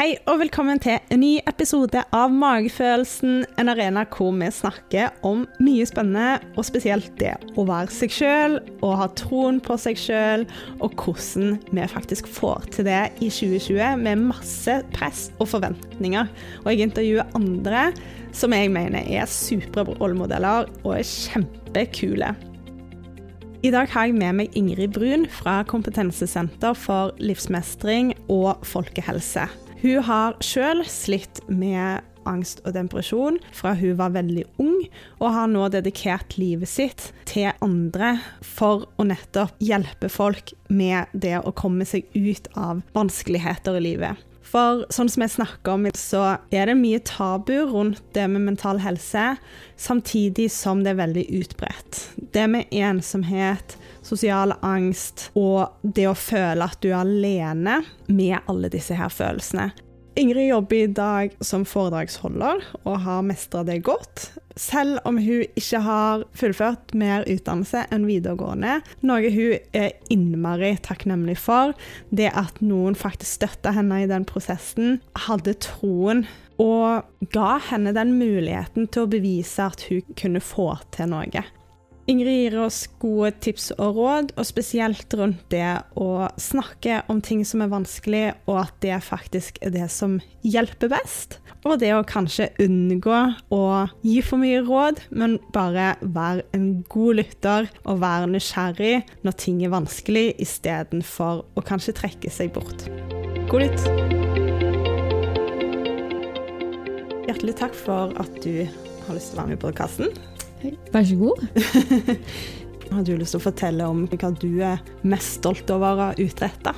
Hei og velkommen til en ny episode av Magefølelsen, en arena hvor vi snakker om mye spennende, og spesielt det å være seg sjøl og ha troen på seg sjøl, og hvordan vi faktisk får til det i 2020 med masse press og forventninger. Og jeg intervjuer andre som jeg mener er supre rollemodeller og er kjempekule. I dag har jeg med meg Ingrid Brun fra Kompetensesenter for livsmestring og folkehelse. Hun har sjøl slitt med angst og depresjon fra hun var veldig ung, og har nå dedikert livet sitt til andre for å nettopp hjelpe folk med det å komme seg ut av vanskeligheter i livet. For sånn som jeg snakker om, så er det mye tabu rundt det med mental helse, samtidig som det er veldig utbredt. Det med ensomhet, sosial angst og det å føle at du er alene med alle disse her følelsene. Ingrid jobber i dag som foredragsholder og har mestra det godt, selv om hun ikke har fullført mer utdannelse enn videregående. Noe hun er innmari takknemlig for. Det at noen faktisk støtta henne i den prosessen, hadde troen og ga henne den muligheten til å bevise at hun kunne få til noe. Ingrid gir oss gode tips og råd, og spesielt rundt det å snakke om ting som er vanskelig, og at det faktisk er det som hjelper best. Og det å kanskje unngå å gi for mye råd, men bare være en god lytter og være nysgjerrig når ting er vanskelig, istedenfor å kanskje trekke seg bort. God lytt! Hjertelig takk for at du har lyst til å være med i podkasten. Vær så god. Har du lyst til å fortelle om hva du er mest stolt over å ha utretta?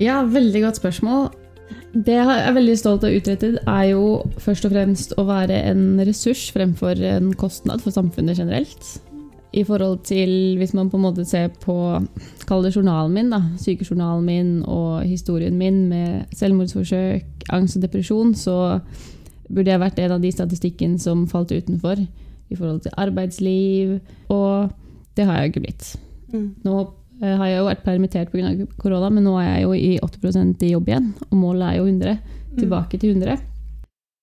Ja, veldig godt spørsmål. Det jeg er veldig stolt av å utrette, er jo først og fremst å være en ressurs fremfor en kostnad for samfunnet generelt. I forhold til, hvis man på en måte ser på Kall det journalen min, da. Sykejournalen min og historien min med selvmordsforsøk, angst og depresjon, så burde jeg vært en av de statistikken som falt utenfor i forhold til arbeidsliv. Og det har jeg jo ikke blitt. Mm. Nå eh, har jeg jo vært permittert pga. korona, men nå er jeg jo i 80% i jobb igjen. Og målet er jo 100. Mm. Tilbake til 100.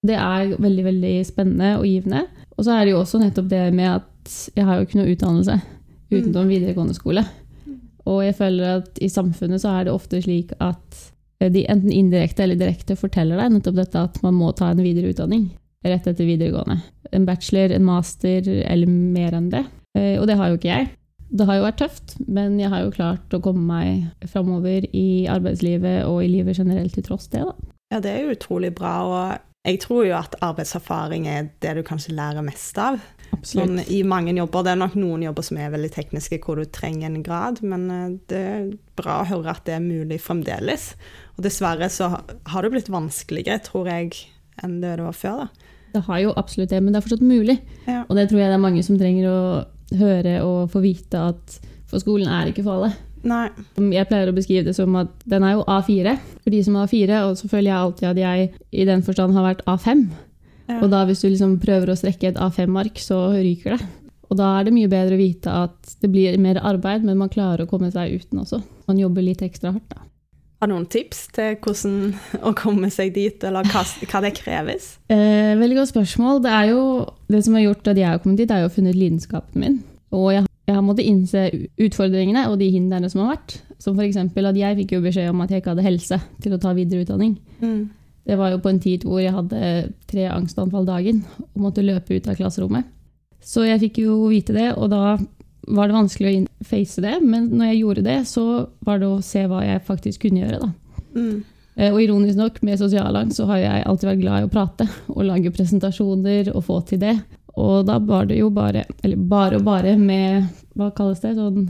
Det er veldig veldig spennende og givende. Og så er det jo også nettopp det med at jeg har jo ikke noe utdannelse utenom mm. videregående skole. Og jeg føler at i samfunnet så er det ofte slik at de enten indirekte eller direkte forteller deg nettopp dette at man må ta en videre utdanning rett etter videregående. En bachelor, en master eller mer enn det. Eh, og det har jo ikke jeg. Det har jo vært tøft, men jeg har jo klart å komme meg framover i arbeidslivet og i livet generelt til tross det. da. Ja, det er jo utrolig bra. og jeg tror jo at arbeidserfaring er det du kanskje lærer mest av. Sånn, I mange jobber. Det er nok noen jobber som er veldig tekniske, hvor du trenger en grad, men eh, det er bra å høre at det er mulig fremdeles. Og dessverre så har det blitt vanskeligere, tror jeg, enn det det var før. da. Det har jo absolutt det, men det er fortsatt mulig. Ja. Og det tror jeg det er mange som trenger å høre og få vite at for skolen er ikke for alle. Nei. Jeg pleier å beskrive det som at den er jo A4 for de som er A4, og så føler jeg alltid at jeg i den forstand har vært A5. Ja. Og da hvis du liksom prøver å strekke et A5-ark, så ryker det. Og da er det mye bedre å vite at det blir mer arbeid, men man klarer å komme seg uten også. Man jobber litt ekstra hardt, da. Har du noen tips til hvordan å komme seg dit, eller hva, hva det kreves? Eh, veldig godt spørsmål. Det, jo, det som har gjort at jeg har kommet dit, er jo å funnet lidenskapen min. Og jeg, jeg har måttet innse utfordringene og de hindrene som har vært. Som f.eks. at jeg fikk jo beskjed om at jeg ikke hadde helse til å ta videreutdanning. Mm. Det var jo på en tid hvor jeg hadde tre angstanfall dagen og måtte løpe ut av klasserommet. Så jeg fikk jo vite det, og da var det vanskelig å face det, men når jeg gjorde det, så var det å se hva jeg faktisk kunne gjøre. Mm. Eh, og ironisk nok, med sosialangst så har jeg alltid vært glad i å prate og lage presentasjoner og få til det. Og da var det jo bare Eller bare og bare med Hva kalles det? Sånn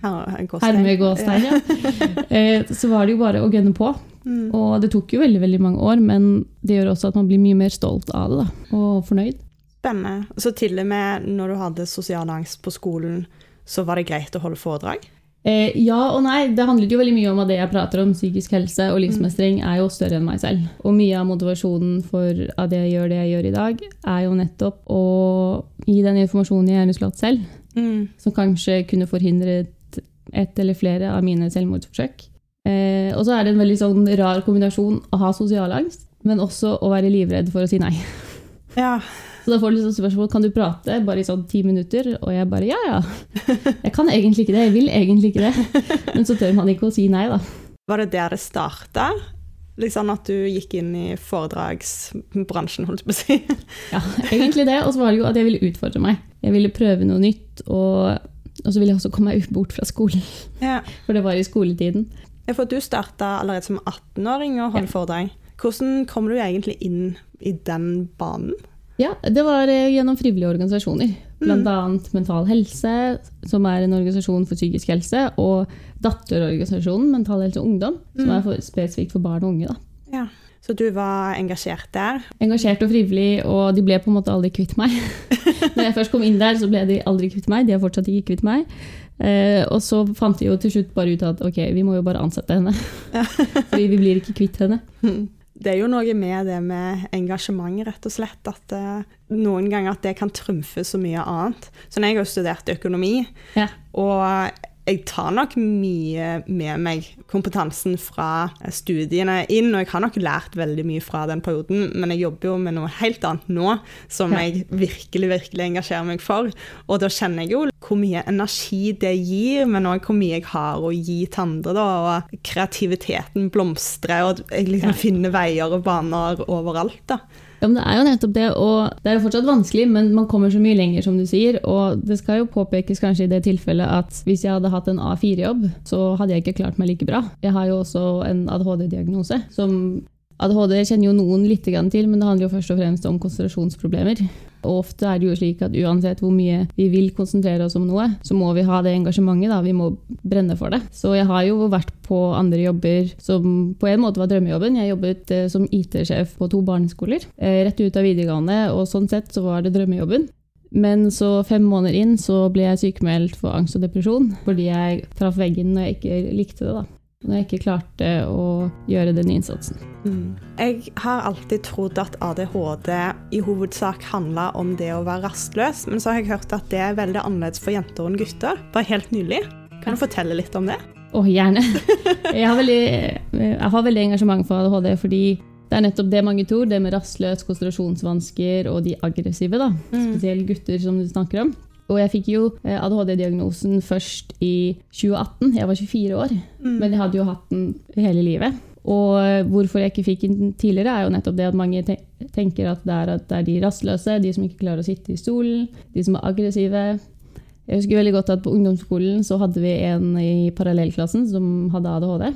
Hermegåstein. Ja. Eh, så var det jo bare å gønne på. Mm. Og det tok jo veldig veldig mange år, men det gjør også at man blir mye mer stolt av det da, og fornøyd. Spennende. Så til og med når du hadde sosial angst på skolen, så var det greit å holde foredrag? Eh, ja og nei. Det handlet jo veldig mye om at det jeg prater om, psykisk helse og livsmestring, er jo større enn meg selv. Og mye av motivasjonen for at jeg gjør det jeg gjør i dag, er jo nettopp å gi den informasjonen jeg gjerne skulle hatt selv, mm. som kanskje kunne forhindret ett eller flere av mine selvmordsforsøk. Eh, og så er det en veldig sånn rar kombinasjon å ha sosial angst, men også å være livredd for å si nei. Ja. Så da får du liksom spørsmål kan du prate bare i sånn ti minutter, og jeg bare ja, ja. Jeg kan egentlig ikke det, jeg vil egentlig ikke det. Men så tør man ikke å si nei, da. Var det der det starta? Liksom at du gikk inn i foredragsbransjen, holdt jeg på å si. Ja, egentlig det. Og så var det jo at jeg ville utfordre meg. Jeg ville prøve noe nytt, og, og så ville jeg også komme meg bort fra skolen. Ja. For det var i skoletiden. Ja, For du starta allerede som 18-åring og holde Ja. foredrag. Hvordan kommer du egentlig inn i den banen? Ja, det var eh, gjennom frivillige organisasjoner. Blant annet Mental Helse, som er en organisasjon for psykisk helse, og datterorganisasjonen Mental Helse og Ungdom, som er for, spesifikt for barn og unge. Da. Ja. Så du var engasjert der? Engasjert og frivillig, og de ble på en måte aldri kvitt meg. Når jeg først kom inn der, så ble de aldri kvitt meg. De har fortsatt ikke kvitt meg. Eh, og så fant de jo til slutt bare ut at ok, vi må jo bare ansette henne. Fordi vi blir ikke kvitt henne. Det er jo noe med det med engasjement, rett og slett. At eh, noen ganger at det kan trumfe så mye annet. Så når jeg har studert økonomi, Ja. og jeg tar nok mye med meg kompetansen fra studiene inn, og jeg har nok lært veldig mye fra den perioden, men jeg jobber jo med noe helt annet nå, som jeg virkelig, virkelig engasjerer meg for. Og da kjenner jeg jo hvor mye energi det gir, men òg hvor mye jeg har å gi til andre, da, og kreativiteten blomstrer, og jeg liksom finner veier og baner overalt, da. Ja, men Det er jo nettopp det, og det er jo fortsatt vanskelig, men man kommer så mye lenger, som du sier. Og det skal jo påpekes kanskje i det tilfellet at hvis jeg hadde hatt en A4-jobb, så hadde jeg ikke klart meg like bra. Jeg har jo også en ADHD-diagnose. som ADHD kjenner jo noen litt til, men det handler jo først og fremst om konsentrasjonsproblemer. Og ofte er det jo slik at uansett hvor mye vi vil konsentrere oss om noe, så må vi ha det engasjementet. da, Vi må brenne for det. Så jeg har jo vært på andre jobber som på en måte var drømmejobben. Jeg jobbet eh, som IT-sjef på to barneskoler eh, rett ut av videregående, og sånn sett så var det drømmejobben. Men så fem måneder inn så ble jeg sykemeldt for angst og depresjon fordi jeg traff veggen når jeg ikke likte det. da. Når jeg ikke klarte å gjøre den innsatsen. Jeg har alltid trodd at ADHD i hovedsak handla om det å være rastløs, men så har jeg hørt at det er veldig annerledes for jenter enn gutter. Bare helt nylig. Kan du fortelle litt om det? Å, gjerne. Jeg har, veldig, jeg har veldig engasjement for ADHD fordi det er nettopp det mange tror, det med rastløs, konsentrasjonsvansker og de aggressive, da. Spesielt gutter som du snakker om. Og jeg fikk jo eh, ADHD-diagnosen først i 2018. Jeg var 24 år, men jeg hadde jo hatt den hele livet. Og eh, hvorfor jeg ikke fikk den tidligere, er jo nettopp det at mange te tenker at det, er, at det er de rastløse, de som ikke klarer å sitte i stolen, de som er aggressive. Jeg husker veldig godt at på ungdomsskolen så hadde vi en i parallellklassen som hadde ADHD.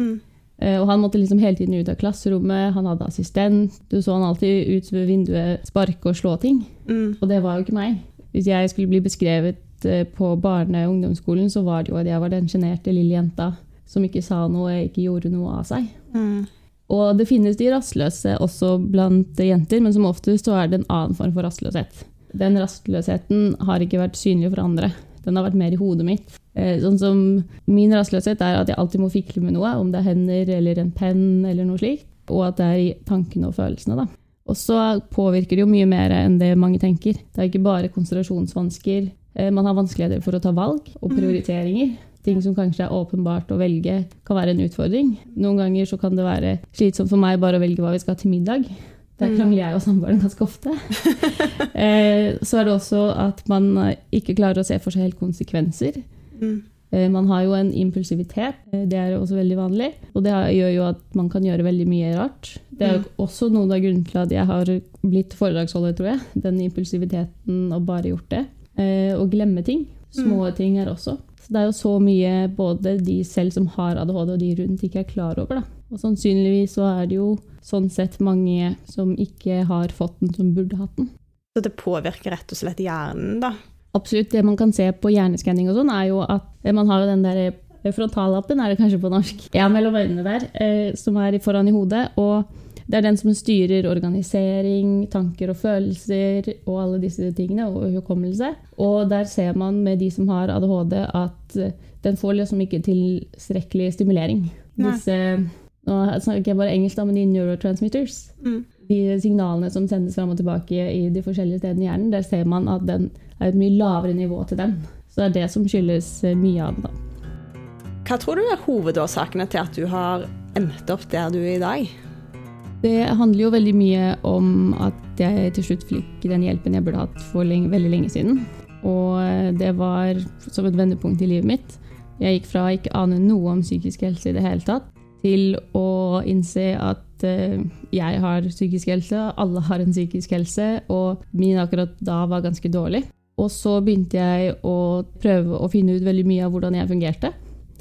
Mm. Og han måtte liksom hele tiden ut av klasserommet, han hadde assistent. Du så han alltid ut ved vinduet sparke og slå ting. Mm. Og det var jo ikke meg. Hvis jeg skulle bli beskrevet eh, på barne- og ungdomsskolen, så var det jo at jeg var den sjenerte lille jenta som ikke sa noe, og ikke gjorde noe av seg. Mm. Og det finnes de rastløse også blant jenter, men som oftest så er det en annen form for rastløshet. Den rastløsheten har ikke vært synlig for andre. Den har vært mer i hodet mitt. Eh, Sånn som Min rastløshet er at jeg alltid må fikle med noe, om det er hender eller en penn eller noe slikt, og at det er i tankene og følelsene. da. Og så påvirker det jo mye mer enn det mange tenker. Det er ikke bare konsentrasjonsvansker. Eh, Man har vanskeligheter for å ta valg og prioriteringer. Ting som kanskje er åpenbart å velge, kan være en utfordring. Noen ganger så kan det være slitsomt for meg bare å velge hva vi skal ha til middag. Der krangler jeg og samboeren ganske ofte. Eh, Så er det også at man ikke klarer å se for seg helt konsekvenser. Mm. Eh, Man har jo en impulsivitet, eh, det er også veldig vanlig. Og det gjør jo at man kan gjøre veldig mye rart. Det er jo også noen av grunnene til at jeg har blitt foredragsholder, tror jeg. Den impulsiviteten og bare gjort det. Eh, Og glemme ting. Små ting her også. Så det er jo så mye både de selv som har ADHD og de rundt ikke er klar over. Da. Og sannsynligvis så er det jo sånn sett mange som ikke har fått den som burde hatt den. Så det påvirker rett og slett hjernen, da. Absolutt. Det man kan se på hjerneskanning og sånn, er jo at eh, man har jo den der eh, frontallappen, er det kanskje på norsk, ja, mellom øynene der, eh, som er foran i hodet. Og det er den som styrer organisering, tanker og følelser og alle disse tingene, og hukommelse. Og der ser man med de som har ADHD, at den får liksom ikke tilstrekkelig stimulering. Nei. Disse, nå snakker jeg bare engelsk, da, men de neurotransmitters Mm. de signalene som sendes fram og tilbake i de forskjellige stedene i hjernen, der ser man at den er et mye lavere nivå til den. Så det er det som skyldes eh, mye av det. da. Hva tror du er hovedårsakene til at du har endt opp der du er i dag? Det handler jo veldig mye om at jeg til slutt fikk den hjelpen jeg burde hatt for lenge, veldig lenge siden. Og det var som et vendepunkt i livet mitt. Jeg gikk fra å ikke ane noe om psykisk helse i det hele tatt, til å innse at uh, jeg har psykisk helse, alle har en psykisk helse, og min akkurat da var ganske dårlig. Og så begynte jeg å prøve å finne ut veldig mye av hvordan jeg fungerte.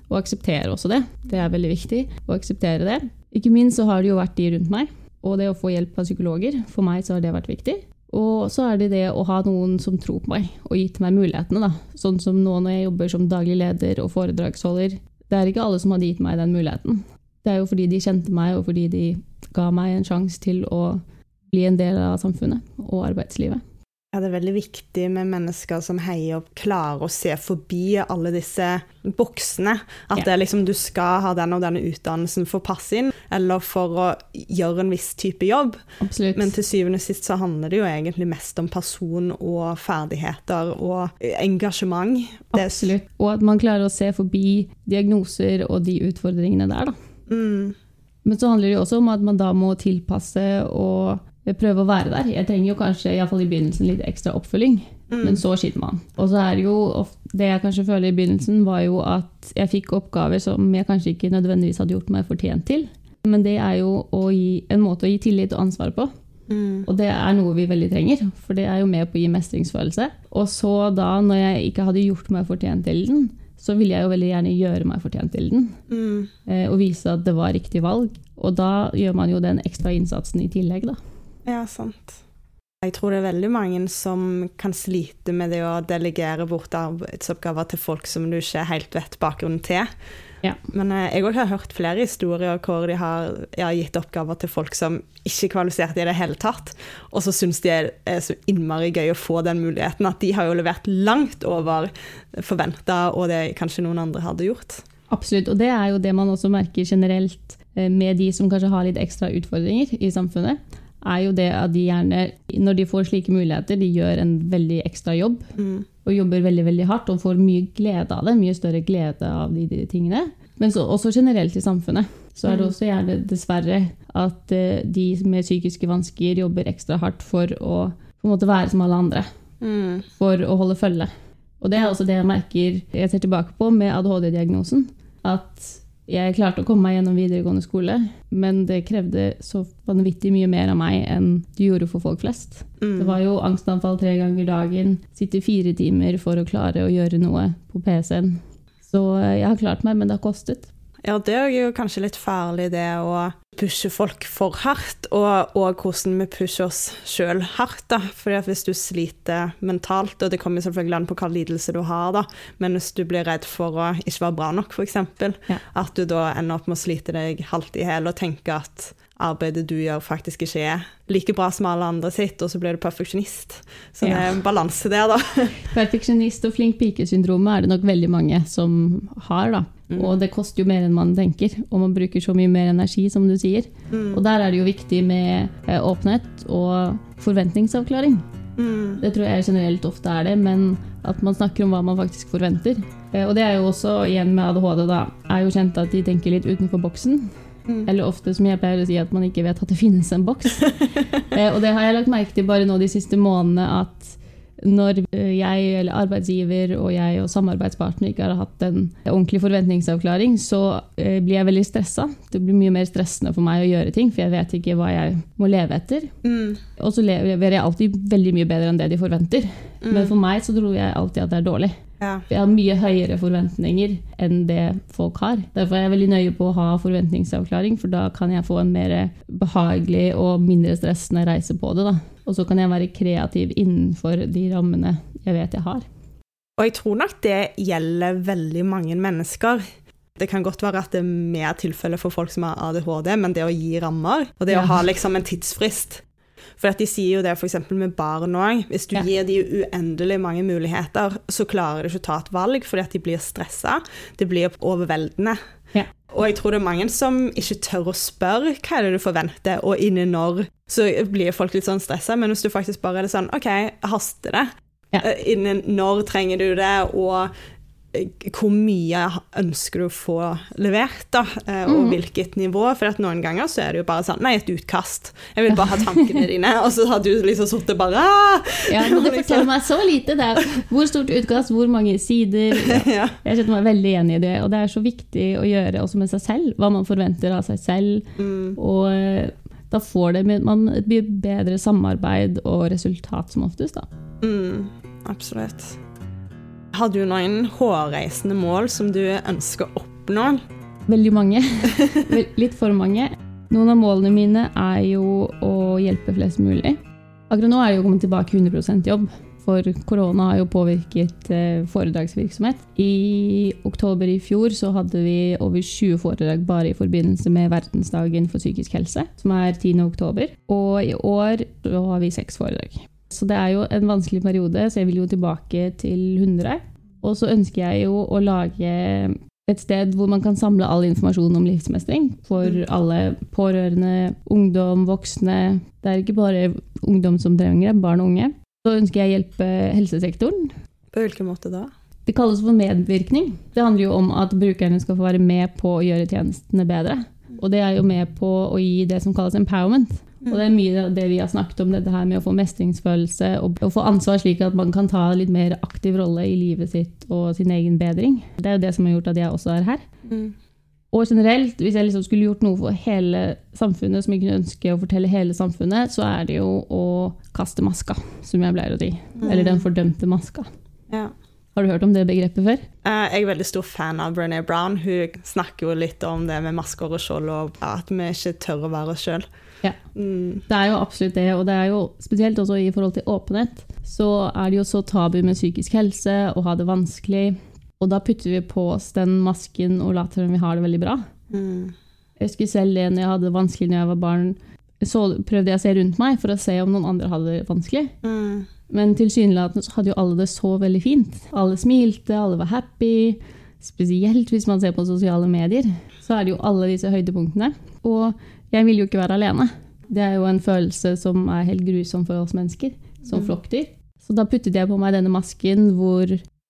Og akseptere også det. Det er veldig viktig å akseptere det. Ikke minst så har det jo vært de rundt meg, og det å få hjelp av psykologer. For meg så har det vært viktig. Og så er det det å ha noen som tror på meg, og gitt meg mulighetene. da. Sånn som nå når jeg jobber som daglig leder og foredragsholder. Det er ikke alle som hadde gitt meg den muligheten. Det er jo fordi de kjente meg, og fordi de ga meg en sjanse til å bli en del av samfunnet og arbeidslivet. Ja, det er veldig viktig med mennesker som heier og klarer å se forbi alle disse boksene. At ja. det liksom du skal ha den og denne utdannelsen for å passe inn, eller for å gjøre en viss type jobb. Absolutt. Men til syvende og sist så handler det jo egentlig mest om person og ferdigheter og engasjement. Absolutt. Og at man klarer å se forbi diagnoser og de utfordringene der, da. Mm. Men så handler det jo også om at man da må tilpasse og prøve å være der. Jeg trenger jo kanskje i, fall i begynnelsen litt ekstra oppfølging, mm. men så skyter man. Og så er det jo Det jeg kanskje føler i begynnelsen, var jo at jeg fikk oppgaver som jeg kanskje ikke nødvendigvis hadde gjort meg fortjent til. Men det er jo gi, en måte å gi tillit og ansvar på. Mm. Og det er noe vi veldig trenger, for det er jo med på å gi mestringsfølelse. Og så da, når jeg ikke hadde gjort meg fortjent til den, så ville jeg jo veldig gjerne gjøre meg fortjent til den. Mm. Eh, og vise at det var riktig valg. Og da gjør man jo den ekstra innsatsen i tillegg, da. Ja, sant. Jeg tror det er veldig mange som kan slite med det å delegere bort arbeidsoppgaver til folk som du ikke helt vet bakgrunnen til. Ja. Men jeg jeg har hørt flere historier hvor de har ja, gitt oppgaver til folk som ikke kvalifiserte i det hele tatt, og så syns de er, er så innmari gøy å få den muligheten. At de har jo levert langt over forventa og det kanskje noen andre hadde gjort. Absolutt, og det er jo det man også merker generelt eh, med de som kanskje har litt ekstra utfordringer i samfunnet er jo det at de gjerne, når de får slike muligheter, de gjør en veldig ekstra jobb. Mm. Og jobber veldig veldig hardt og får mye glede av det. Mye større glede av de, de tingene. Men så, også generelt i samfunnet. Så er det mm. også gjerne dessverre at uh, de med psykiske vansker jobber ekstra hardt for å måte være som alle andre. Mm. For å holde følge. Og det er også det jeg merker jeg ser tilbake på med ADHD-diagnosen. At jeg klarte å komme meg gjennom videregående skole, men det krevde så vanvittig mye mer av meg enn det gjorde for folk flest. Mm. Det var jo angstanfall tre ganger dagen, sitte fire timer for å klare å gjøre noe på PC-en. Så eh, jeg har klart meg, men det har kostet. Ja, det er jo kanskje litt farlig, det å pushe folk for hardt, og, og hvordan vi pusher oss sjøl hardt. da. Fordi at Hvis du sliter mentalt, og det kommer selvfølgelig an på hva lidelse du har, da, men hvis du blir redd for å ikke være bra nok, f.eks., ja. at du da ender opp med å slite deg halvt i hjel og tenke at arbeidet du gjør, faktisk ikke er like bra som alle andre sitt, og så blir du perfeksjonist. Så det er en balanse der, da. Perfeksjonist og flink pike-syndromet er det nok veldig mange som har, da. Mm. Og det koster jo mer enn man tenker, og man bruker så mye mer energi, som du sier. Mm. Og der er det jo viktig med eh, åpenhet og forventningsavklaring. Mm. Det tror jeg generelt ofte er det, men at man snakker om hva man faktisk forventer. Eh, og det er jo også, igjen med ADHD, da, er jo kjent at de tenker litt utenfor boksen. Mm. Eller ofte, som jeg pleier å si, at man ikke vet at det finnes en boks. eh, og det har jeg lagt merke til bare nå de siste månedene, at når jeg eller arbeidsgiver og jeg og samarbeidspartner ikke har hatt en ordentlig forventningsavklaring, så eh, blir jeg veldig stressa. Det blir mye mer stressende for meg å gjøre ting, for jeg vet ikke hva jeg må leve etter. Mm. Og så leverer jeg alltid veldig mye bedre enn det de forventer. Mm. Men for meg så tror jeg alltid at det er dårlig. Ja. Jeg har mye høyere forventninger enn det folk har. Derfor er jeg veldig nøye på å ha forventningsavklaring, for da kan jeg få en mer behagelig og mindre stressende reise på det. Da. Og så kan jeg være kreativ innenfor de rammene jeg vet jeg har. Og jeg tror nok det gjelder veldig mange mennesker. Det kan godt være at det er mer tilfelle for folk som har ADHD, men det å gi rammer, og det Ja. å ha liksom en tidsfrist For de sier jo det f.eks. med barn òg. Hvis du Ja. gir de uendelig mange muligheter, så klarer de ikke å ta et valg fordi at de blir stressa. Det blir overveldende. Og jeg tror det er mange som ikke tør å spørre hva er det du forventer, og innen når. Så blir folk litt sånn stressa, men hvis du faktisk bare er sånn OK, haster det? Ja. Eh, Innen når trenger du det, og hvor mye ønsker du å få levert, da, eh, og Mm. hvilket nivå. For noen ganger så er det jo bare sånn Nei, et utkast. Jeg vil bare ha tankene dine. Og så har du liksom sittet bare ah! Ja, men det Liksom. forteller meg så lite. Det er hvor stort utkast, hvor mange sider. Ja. ja. Jeg kjenner meg veldig enig i det. Og det er så viktig å gjøre også med seg selv. Hva man forventer av seg selv. Mm. Og eh, da får det man et bedre samarbeid og resultat som oftest, da. Mm, absolutt. Har du noen hårreisende mål som du ønsker å oppnå? Veldig mange. Litt for mange. Noen av målene mine er jo å hjelpe flest mulig. Akkurat nå er det jo kommet tilbake 100% jobb, for korona har jo påvirket eh, foredragsvirksomhet. I oktober i fjor så hadde vi over 20 foredrag bare i forbindelse med verdensdagen for psykisk helse, som er 10. oktober. Og i år så har vi seks foredrag. Så det er jo en vanskelig periode, så jeg vil jo tilbake til 100. Og så ønsker jeg jo å lage et sted hvor man kan samle all informasjon om livsmestring for Mm. alle pårørende, ungdom, voksne. Det er ikke bare ungdom som trenger det, barn og unge. Så ønsker jeg å hjelpe helsesektoren. På hvilken måte da? Det kalles for medvirkning. Det handler jo om at brukerne skal få være med på å gjøre tjenestene bedre. Og det er jo med på å gi det som kalles empowerment. Og det er mye av det vi har snakket om, dette her med å få mestringsfølelse og å få ansvar slik at man kan ta litt mer aktiv rolle i livet sitt og sin egen bedring. Det er jo det som har gjort at jeg også er her. Mm. Og generelt, hvis jeg liksom skulle gjort noe for hele samfunnet, som jeg kunne ønske å fortelle hele samfunnet, så er det jo å kaste maska, som jeg pleier å si. Eller den fordømte maska. Ja. Har du hørt om det begrepet før? Eh, Jeg er veldig stor fan av Brené Brown. Hun snakker jo litt om det med masker og skjold, og at vi ikke tør å være oss sjøl. Ja. Mm. Det er jo absolutt det, og det er jo spesielt også i forhold til åpenhet, så er det jo så tabu med psykisk helse og ha det vanskelig. Og da putter vi på oss den masken og later som vi har det veldig bra. Mm. Jeg husker selv det når jeg hadde det vanskelig når jeg var barn, så prøvde jeg å se rundt meg for å se om noen andre hadde det vanskelig. Mm. Men tilsynelatende så hadde jo alle det så veldig fint. Alle smilte, alle var happy. Spesielt hvis man ser på sosiale medier, så er det jo alle disse høydepunktene. Og jeg vil jo ikke være alene. Det er jo en følelse som er helt grusom for oss mennesker, som Mm. flokkdyr. Så da puttet jeg på meg denne masken hvor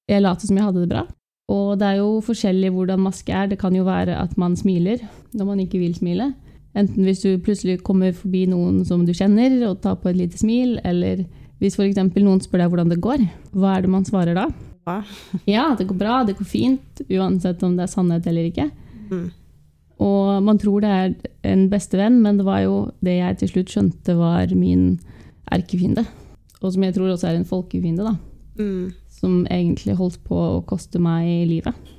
jeg lot som jeg hadde det bra. Og det er jo forskjellig hvordan maske er. Det kan jo være at man smiler når man ikke vil smile. Enten hvis du plutselig kommer forbi noen som du kjenner og tar på et lite smil, eller hvis f.eks. noen spør deg hvordan det går. Hva er det man svarer da? Hva? Ja, det går bra, det går fint, uansett om det er sannhet eller ikke. Mm. Og man tror det er en bestevenn, men det var jo det jeg til slutt skjønte var min erkefiende. Og som jeg tror også er en folkefiende, da. Mm. Som egentlig holdt på å koste meg livet.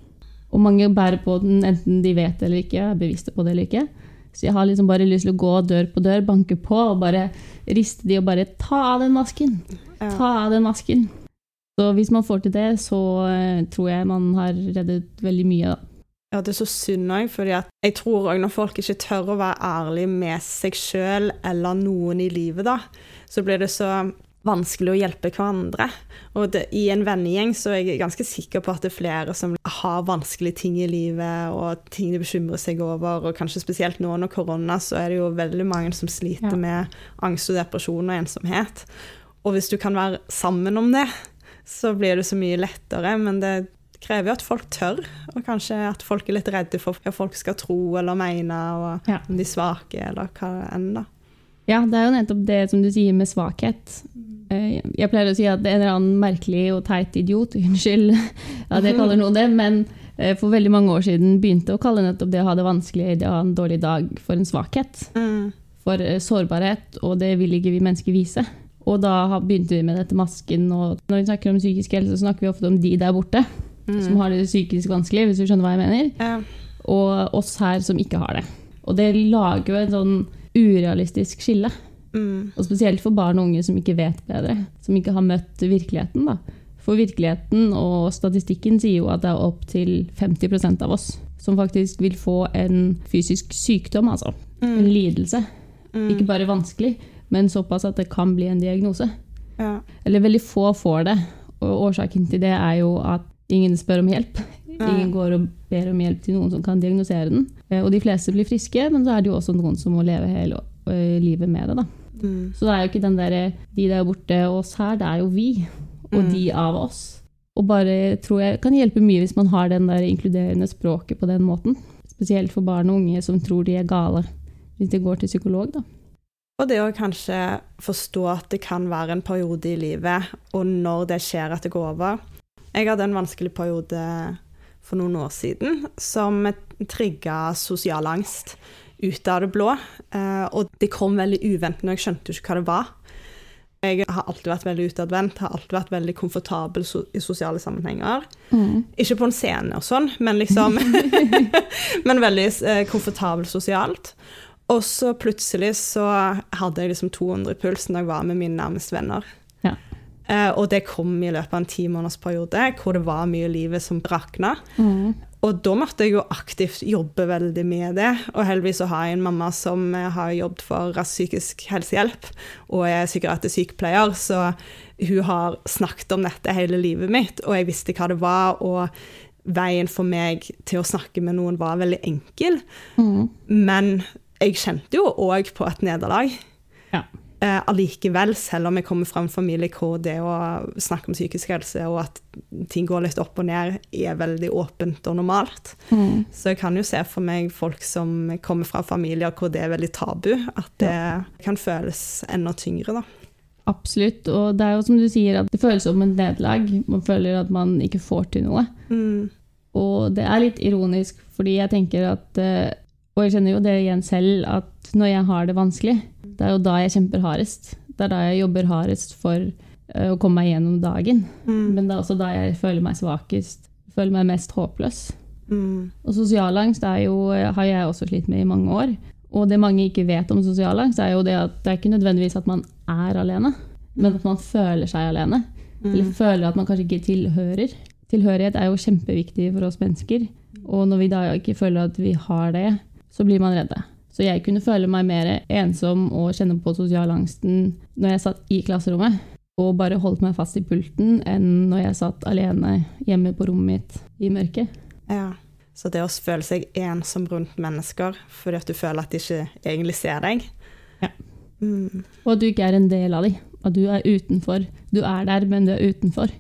Og mange bærer på den enten de vet eller ikke, er bevisste på det eller ikke. Så jeg har liksom bare lyst til å gå dør på dør, banke på og bare riste de og bare ta av den masken. Ta av den masken. Så hvis man får til det, så eh, tror jeg man har reddet veldig mye. Da. Ja, det er så synd òg, for jeg tror òg når folk ikke tør å være ærlige med seg sjøl eller noen i livet, da, så blir det så vanskelig å hjelpe hverandre. Og det, i en vennegjeng så er jeg ganske sikker på at det er flere som har vanskelige ting i livet, og ting de bekymrer seg over, og kanskje spesielt nå under korona, så er det jo veldig mange som sliter Ja. med angst og depresjon og ensomhet. Og hvis du kan være sammen om det, så blir det så mye lettere, men det krever jo at folk tør, og kanskje at folk er litt redde for hva folk skal tro eller mene, og Ja. om de er svake, eller hva enn, da. Ja, det er jo nettopp det som du sier med svakhet. Eh, Jeg pleier å si at det er en eller annen merkelig og teit idiot, unnskyld at jeg kaller noe det, men eh, for veldig mange år siden begynte å kalle nettopp det å ha det vanskelig, det å ha en dårlig dag, for en svakhet. Mm. For eh, sårbarhet, og det vil ikke vi mennesker vise. Og da begynte vi med dette masken, og når vi snakker om psykisk helse, så snakker vi ofte om de der borte, Mm. som har det psykisk vanskelig, hvis du skjønner hva jeg mener Ja. og oss her som ikke har det. Og det lager jo en sånn urealistisk skille. Mm. Og spesielt for barn og unge som ikke vet bedre, som ikke har møtt virkeligheten. Da. For virkeligheten og statistikken sier jo at det er opptil 50% av oss som faktisk vil få en fysisk sykdom, altså. En Mm. lidelse. Mm. Ikke bare vanskelig, men såpass at det kan bli en diagnose. Ja. Eller veldig få får det. Og årsaken til det er jo at ingen spør om hjelp. Ingen går og ber om hjelp til noen som kan diagnosere den. Eh, Og de fleste blir friske, men så er det jo også noen som må leve hele eh, livet med det. da. Mm. Så det er jo ikke den derre de der borte og oss her, det er jo vi. Og Mm. de av oss. Og bare tror jeg kan hjelpe mye hvis man har den der inkluderende språket på den måten. Spesielt for barn og unge som tror de er gale hvis de går til psykolog. da. Og det å kanskje forstå at det kan være en periode i livet, og når det skjer at det går over. Jeg hadde en vanskelig periode for noen år siden som trigga sosial angst ut av det blå. Eh, og det kom veldig uventende, og jeg skjønte jo ikke hva det var. Jeg har alltid vært veldig utadvendt, har alltid vært veldig komfortabel i sosiale sammenhenger. Mm. Ikke på en scene og sånn, men liksom Men veldig eh, komfortabel sosialt. Og så plutselig så hadde jeg liksom 200 i puls når jeg var med mine nærmeste venner. Ja. Eh, og det kom i løpet av en ti måneders periode hvor det var mye livet som rakna. Mm. Og da måtte jeg jo aktivt jobbe veldig med det. Og heldigvis så har jeg en mamma som eh, har jobbet for Rask psykisk helsehjelp og er psykiatrisk sykepleier, så hun har snakket om dette hele livet mitt, og jeg visste hva det var. og Veien for meg til å snakke med noen var veldig enkel. Mm. Men jeg kjente jo òg på et nederlag. Ja. Eh, allikevel, selv om jeg kommer fra en familie hvor det å snakke om psykisk helse og at ting går litt opp og ned, er veldig åpent og normalt. Mm. Så jeg kan jo se for meg folk som kommer fra familier hvor det er veldig tabu, at det kan føles enda tyngre, da. Absolutt. Og det er jo som du sier, at det føles som et nederlag. Man føler at man ikke får til noe. Mm. Og det er litt ironisk, fordi jeg tenker at eh, og jeg kjenner jo det igjen selv, at når jeg har det vanskelig, det er jo da jeg kjemper hardest. Det er da jeg jobber hardest for uh, å komme meg gjennom dagen. Mm. Men det er også da jeg føler meg svakest, føler meg mest håpløs. Mm. Og sosial angst jo, har jeg også slitt med i mange år. Og det mange ikke vet om sosial angst, er jo det at det er ikke nødvendigvis at man er alene, men at man føler seg alene. Mm. Eller føler at man kanskje ikke tilhører. Tilhørighet er jo kjempeviktig for oss mennesker. Og når vi da ikke føler at vi har det, så blir man redde. Så jeg kunne føle meg mer ensom og kjenne på sosialangsten når jeg satt i klasserommet og bare holdt meg fast i pulten, enn når jeg satt alene hjemme på rommet mitt i mørket. Ja, Så det å føle seg ensom rundt mennesker fordi at du føler at de ikke egentlig ser deg Ja. Mm. Og at du ikke er en del av dem. At du er utenfor. Du er der, men du er utenfor.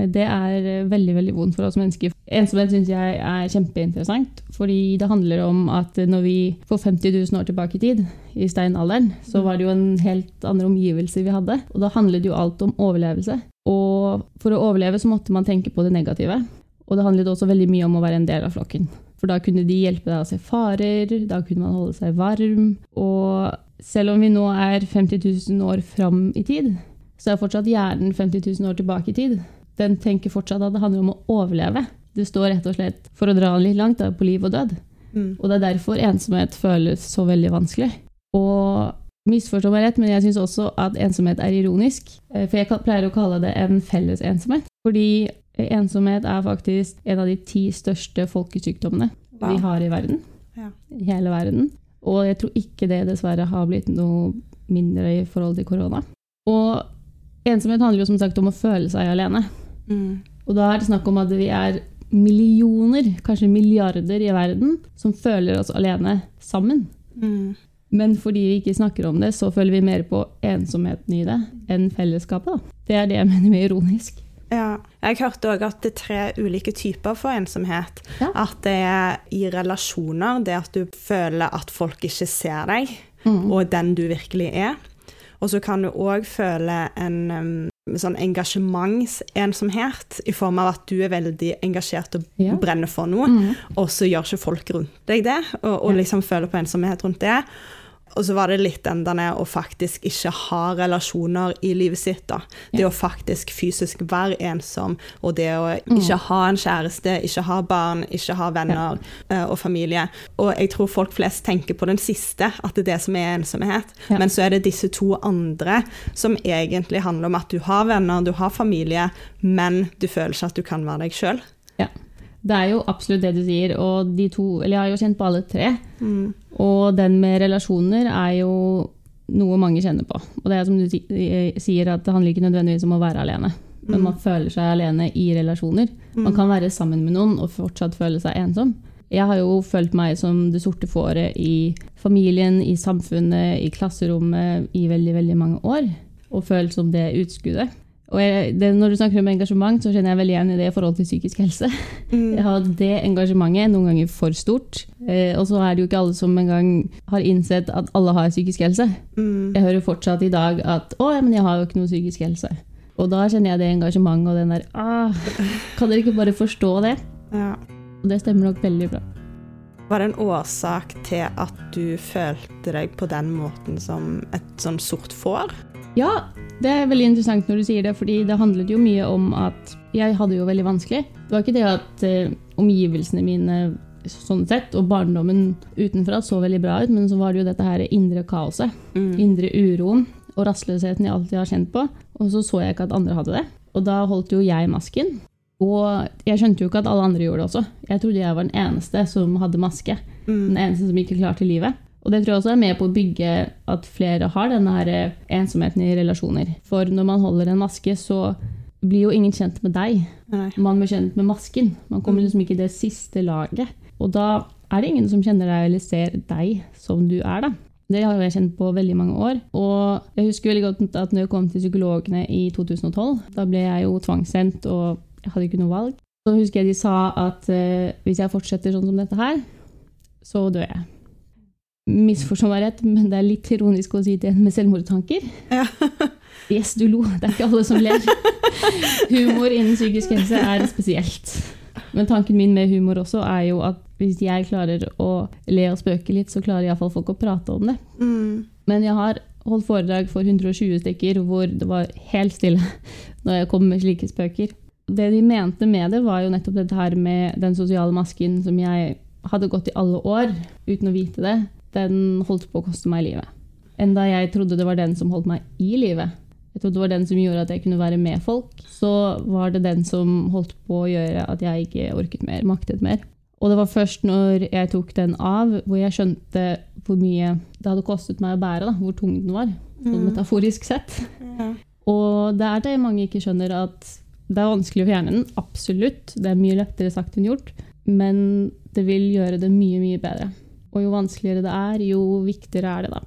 Det er eh, veldig veldig vondt for oss mennesker. Ensomhet syns jeg er kjempeinteressant. Fordi det handler om at når vi får 50 000 år tilbake i tid, i steinalderen, så var det jo en helt andre omgivelser vi hadde. Og da handlet jo alt om overlevelse. Og for å overleve så måtte man tenke på det negative. Og det handlet også veldig mye om å være en del av flokken. For da kunne de hjelpe deg å se farer, da kunne man holde seg varm. Og selv om vi nå er 50 000 år fram i tid, så er fortsatt hjernen 50 000 år tilbake i tid den tenker fortsatt at det handler om å overleve. Det står rett og slett, for å dra den litt langt, da, på liv og død. Mm. Og det er derfor ensomhet føles så veldig vanskelig. Og misforstå meg rett, men jeg syns også at ensomhet er ironisk. Eh, for jeg pleier å kalle det en felles ensomhet. Fordi ensomhet er faktisk en av de ti største folkesykdommene wow. vi har i verden. Ja. I hele verden. Og jeg tror ikke det dessverre har blitt noe mindre i forhold til korona. Og ensomhet handler jo som sagt om å føle seg alene. Mm. Og da er det snakk om at vi er millioner, kanskje milliarder i verden, som føler oss alene sammen. Mm. Men fordi vi ikke snakker om det, så føler vi mer på ensomheten i det enn fellesskapet. Da. Det er det jeg mener med ironisk. Ja. Jeg hørte òg at det er tre ulike typer for ensomhet. Ja. At det er i relasjoner, det at du føler at folk ikke ser deg, mm. og den du virkelig er. Og så kan du òg føle en um, sånn engasjementsensomhet, i form av at du er veldig engasjert og ja. brenner for noe, mm. og så gjør ikke folk rundt deg det, og, og liksom føler på ensomhet rundt det. Og så var det litt den der å faktisk ikke ha relasjoner i livet sitt. da. Det ja. å faktisk fysisk være ensom, og det å mm. ikke ha en kjæreste, ikke ha barn, ikke ha venner ja. uh, og familie. Og jeg tror folk flest tenker på den siste, at det er det som er ensomhet. Ja. Men så er det disse to andre som egentlig handler om at du har venner, du har familie, men du føler ikke at du kan være deg sjøl. Ja. Det er jo absolutt det du sier, og de to Eller jeg har jo kjent på alle tre. Mm. Og den med relasjoner er jo noe mange kjenner på. Og det er som du sier, at det handler ikke nødvendigvis om å være alene. Men mm. man føler seg alene i relasjoner. Mm. Man kan være sammen med noen og fortsatt føle seg ensom. Jeg har jo følt meg som det sorte fåret i familien, i samfunnet, i klasserommet i veldig, veldig mange år. Og følt som det utskuddet. Og jeg, det, når du snakker om engasjement, så kjenner jeg veldig igjen i det i forhold til psykisk helse. Mm. Jeg har det engasjementet noen ganger for stort. Eh, og så er det jo ikke alle som engang har innsett at alle har psykisk helse. Mm. Jeg hører fortsatt i dag at 'Å, men jeg har jo ikke noe psykisk helse'. Og da kjenner jeg det engasjementet og den der ah, Kan dere ikke bare forstå det? Ja. Og det stemmer nok veldig bra. Var det en årsak til at du følte deg på den måten som et sånn sort får? Ja, det er veldig interessant når du sier det, fordi det handlet jo mye om at jeg hadde jo veldig vanskelig. Det var ikke det at eh, omgivelsene mine sånn sett, og barndommen utenfra så veldig bra ut, men så var det jo dette her indre kaoset. Mm. Indre uroen og rastløsheten jeg alltid har kjent på. Og så så jeg ikke at andre hadde det. Og da holdt jo jeg masken. Og jeg skjønte jo ikke at alle andre gjorde det også. Jeg trodde jeg var den eneste som hadde maske. Mm. Den eneste som ikke klarte livet. Og det tror jeg også er med på å bygge at flere har denne her eh, ensomheten i relasjoner. For når man holder en maske, så blir jo ingen kjent med deg. Nei. Man blir kjent med masken. Man kommer Mm. liksom ikke i det siste laget. Og da er det ingen som kjenner deg eller ser deg som du er, da. Det har jeg kjent på veldig mange år. Og jeg husker veldig godt at når jeg kom til psykologene i 2012, da ble jeg jo tvangssendt, og jeg hadde ikke noe valg. Så husker jeg de sa at uh, hvis jeg fortsetter sånn som dette her, så dør jeg. Misforstå meg rett, men det er litt ironisk å si en med selvmordstanker. Ja. Yes, du lo. Det er ikke alle som ler. Humor innen psykisk helse er spesielt. Men tanken min med humor også er jo at hvis jeg klarer å le og spøke litt, så klarer iallfall folk å prate om det. Mm. Men jeg har holdt foredrag for 120 stykker hvor det var helt stille når jeg kom med slike spøker. Det de mente med det, var jo nettopp dette her med den sosiale masken som jeg hadde gått i alle år uten å vite det. Den holdt på å koste meg livet. Enda jeg trodde det var den som holdt meg i livet. Jeg trodde det var den som gjorde at jeg kunne være med folk. Så var det den som holdt på å gjøre at jeg ikke orket mer, maktet mer. Og det var først når jeg tok den av, hvor jeg skjønte hvor mye det hadde kostet meg å bære. Da, hvor tung den var, sånn Mm. metaforisk sett. Ja. Og det er det mange ikke skjønner, at det er vanskelig å fjerne den. Absolutt. Det er mye lettere sagt enn gjort. Men det vil gjøre det mye, mye bedre. Og jo vanskeligere det er, jo viktigere er det, da.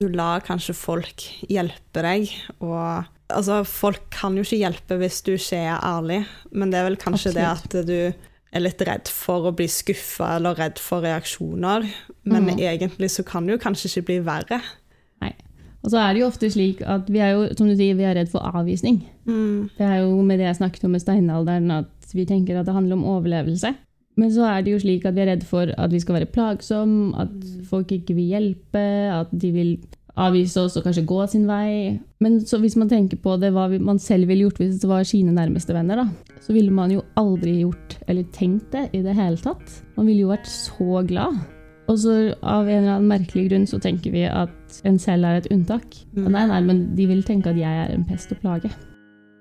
Du lar kanskje folk hjelpe deg, og altså, folk kan jo ikke hjelpe hvis du ikke er ærlig, men det er vel kanskje det at du er litt redd for å bli skuffa eller redd for reaksjoner, men mm. egentlig så kan det jo kanskje ikke bli verre. Nei. Og så er det jo ofte slik at vi er jo, som du sier, vi er redd for avvisning. Mm. Det er jo med det jeg snakket om med steinalderen, at vi tenker at det handler om overlevelse. Men så er det jo slik at vi er redd for at vi skal være plagsomme, at folk ikke vil hjelpe, at de vil avvise oss og kanskje gå sin vei. Men så hvis man tenker på det, hva man selv ville gjort hvis det var sine nærmeste venner, da, så ville man jo aldri gjort eller tenkt det i det hele tatt. Man ville jo vært så glad. Og så av en eller annen merkelig grunn så tenker vi at en selv er et unntak. Mm. Og nei, nei, men de vil tenke at jeg er en pest og plage.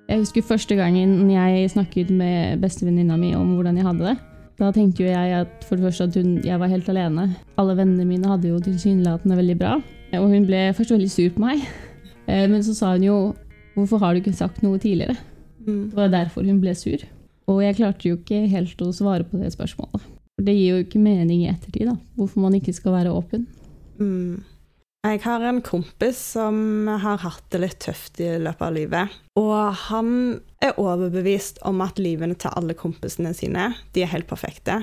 Jeg husker første gangen jeg snakket med bestevenninna mi om hvordan jeg hadde det. Da tenkte jo jeg at for det første at hun, jeg var helt alene. Alle vennene mine hadde jo tilsynelatende veldig bra. Og hun ble først veldig sur på meg. Eh, Men så sa hun jo 'Hvorfor har du ikke sagt noe tidligere?' Mm. Det var derfor hun ble sur. Og jeg klarte jo ikke helt å svare på det spørsmålet. For det gir jo ikke mening i ettertid, da. Hvorfor man ikke skal være åpen. Mm. Jeg har en kompis som har hatt det litt tøft i løpet av livet. Og han er overbevist om at livene til alle kompisene sine de er helt perfekte.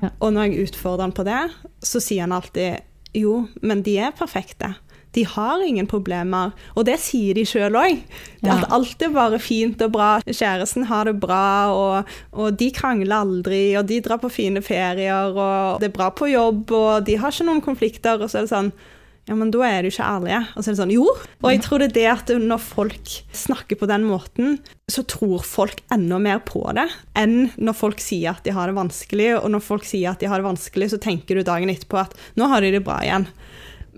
Ja. Og når jeg utfordrer han på det, så sier han alltid jo, men de er perfekte. De har ingen problemer. Og det sier de sjøl òg. Ja. At alt er bare fint og bra. Kjæresten har det bra, og, og de krangler aldri, og de drar på fine ferier, og det er bra på jobb, og de har ikke noen konflikter. Og så er det sånn ja, men da er du ikke ærlige. Og så er det sånn, jo. Og jeg tror det er det at når folk snakker på den måten, så tror folk enda mer på det enn når folk sier at de har det vanskelig. Og når folk sier at de har det vanskelig, så tenker du dagen etterpå at nå har de det bra igjen.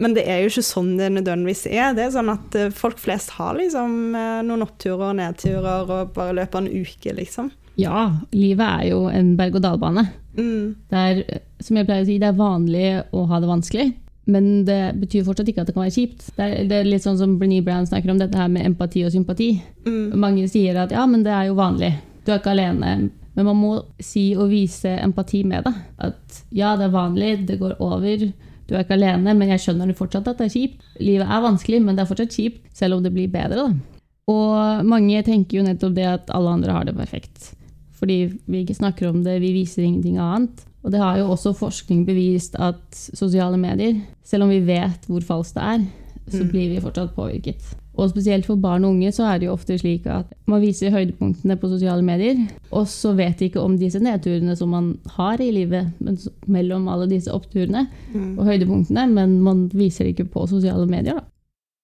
Men det er jo ikke sånn det nødvendigvis er. Det er sånn at eh, folk flest har liksom eh, noen oppturer og nedturer og bare løper en uke, liksom. Ja, livet er jo en berg-og-dal-bane. Mm. Det er, som jeg pleier å si, det er vanlig å ha det vanskelig, men det betyr fortsatt ikke at det kan være kjipt. Det er, det er litt sånn som Brené Brown snakker om dette her med empati og sympati. Mm. Mange sier at ja, men det er jo vanlig, du er ikke alene. Men man må si og vise empati med det. At ja, det er vanlig, det går over, du er ikke alene, men jeg skjønner fortsatt at det er kjipt. Livet er vanskelig, men det er fortsatt kjipt, selv om det blir bedre. da. Og mange tenker jo nettopp det at alle andre har det perfekt. Fordi vi ikke snakker om det, vi viser ingenting annet. Og det har jo også forskning bevist at sosiale medier, selv om vi vet hvor falskt det er, så Mm. blir vi fortsatt påvirket. Og spesielt for barn og unge så er det jo ofte slik at man viser høydepunktene på sosiale medier, og så vet de ikke om disse nedturene som man har i livet men mellom alle disse oppturene Mm. og høydepunktene, men man viser det ikke på sosiale medier. da.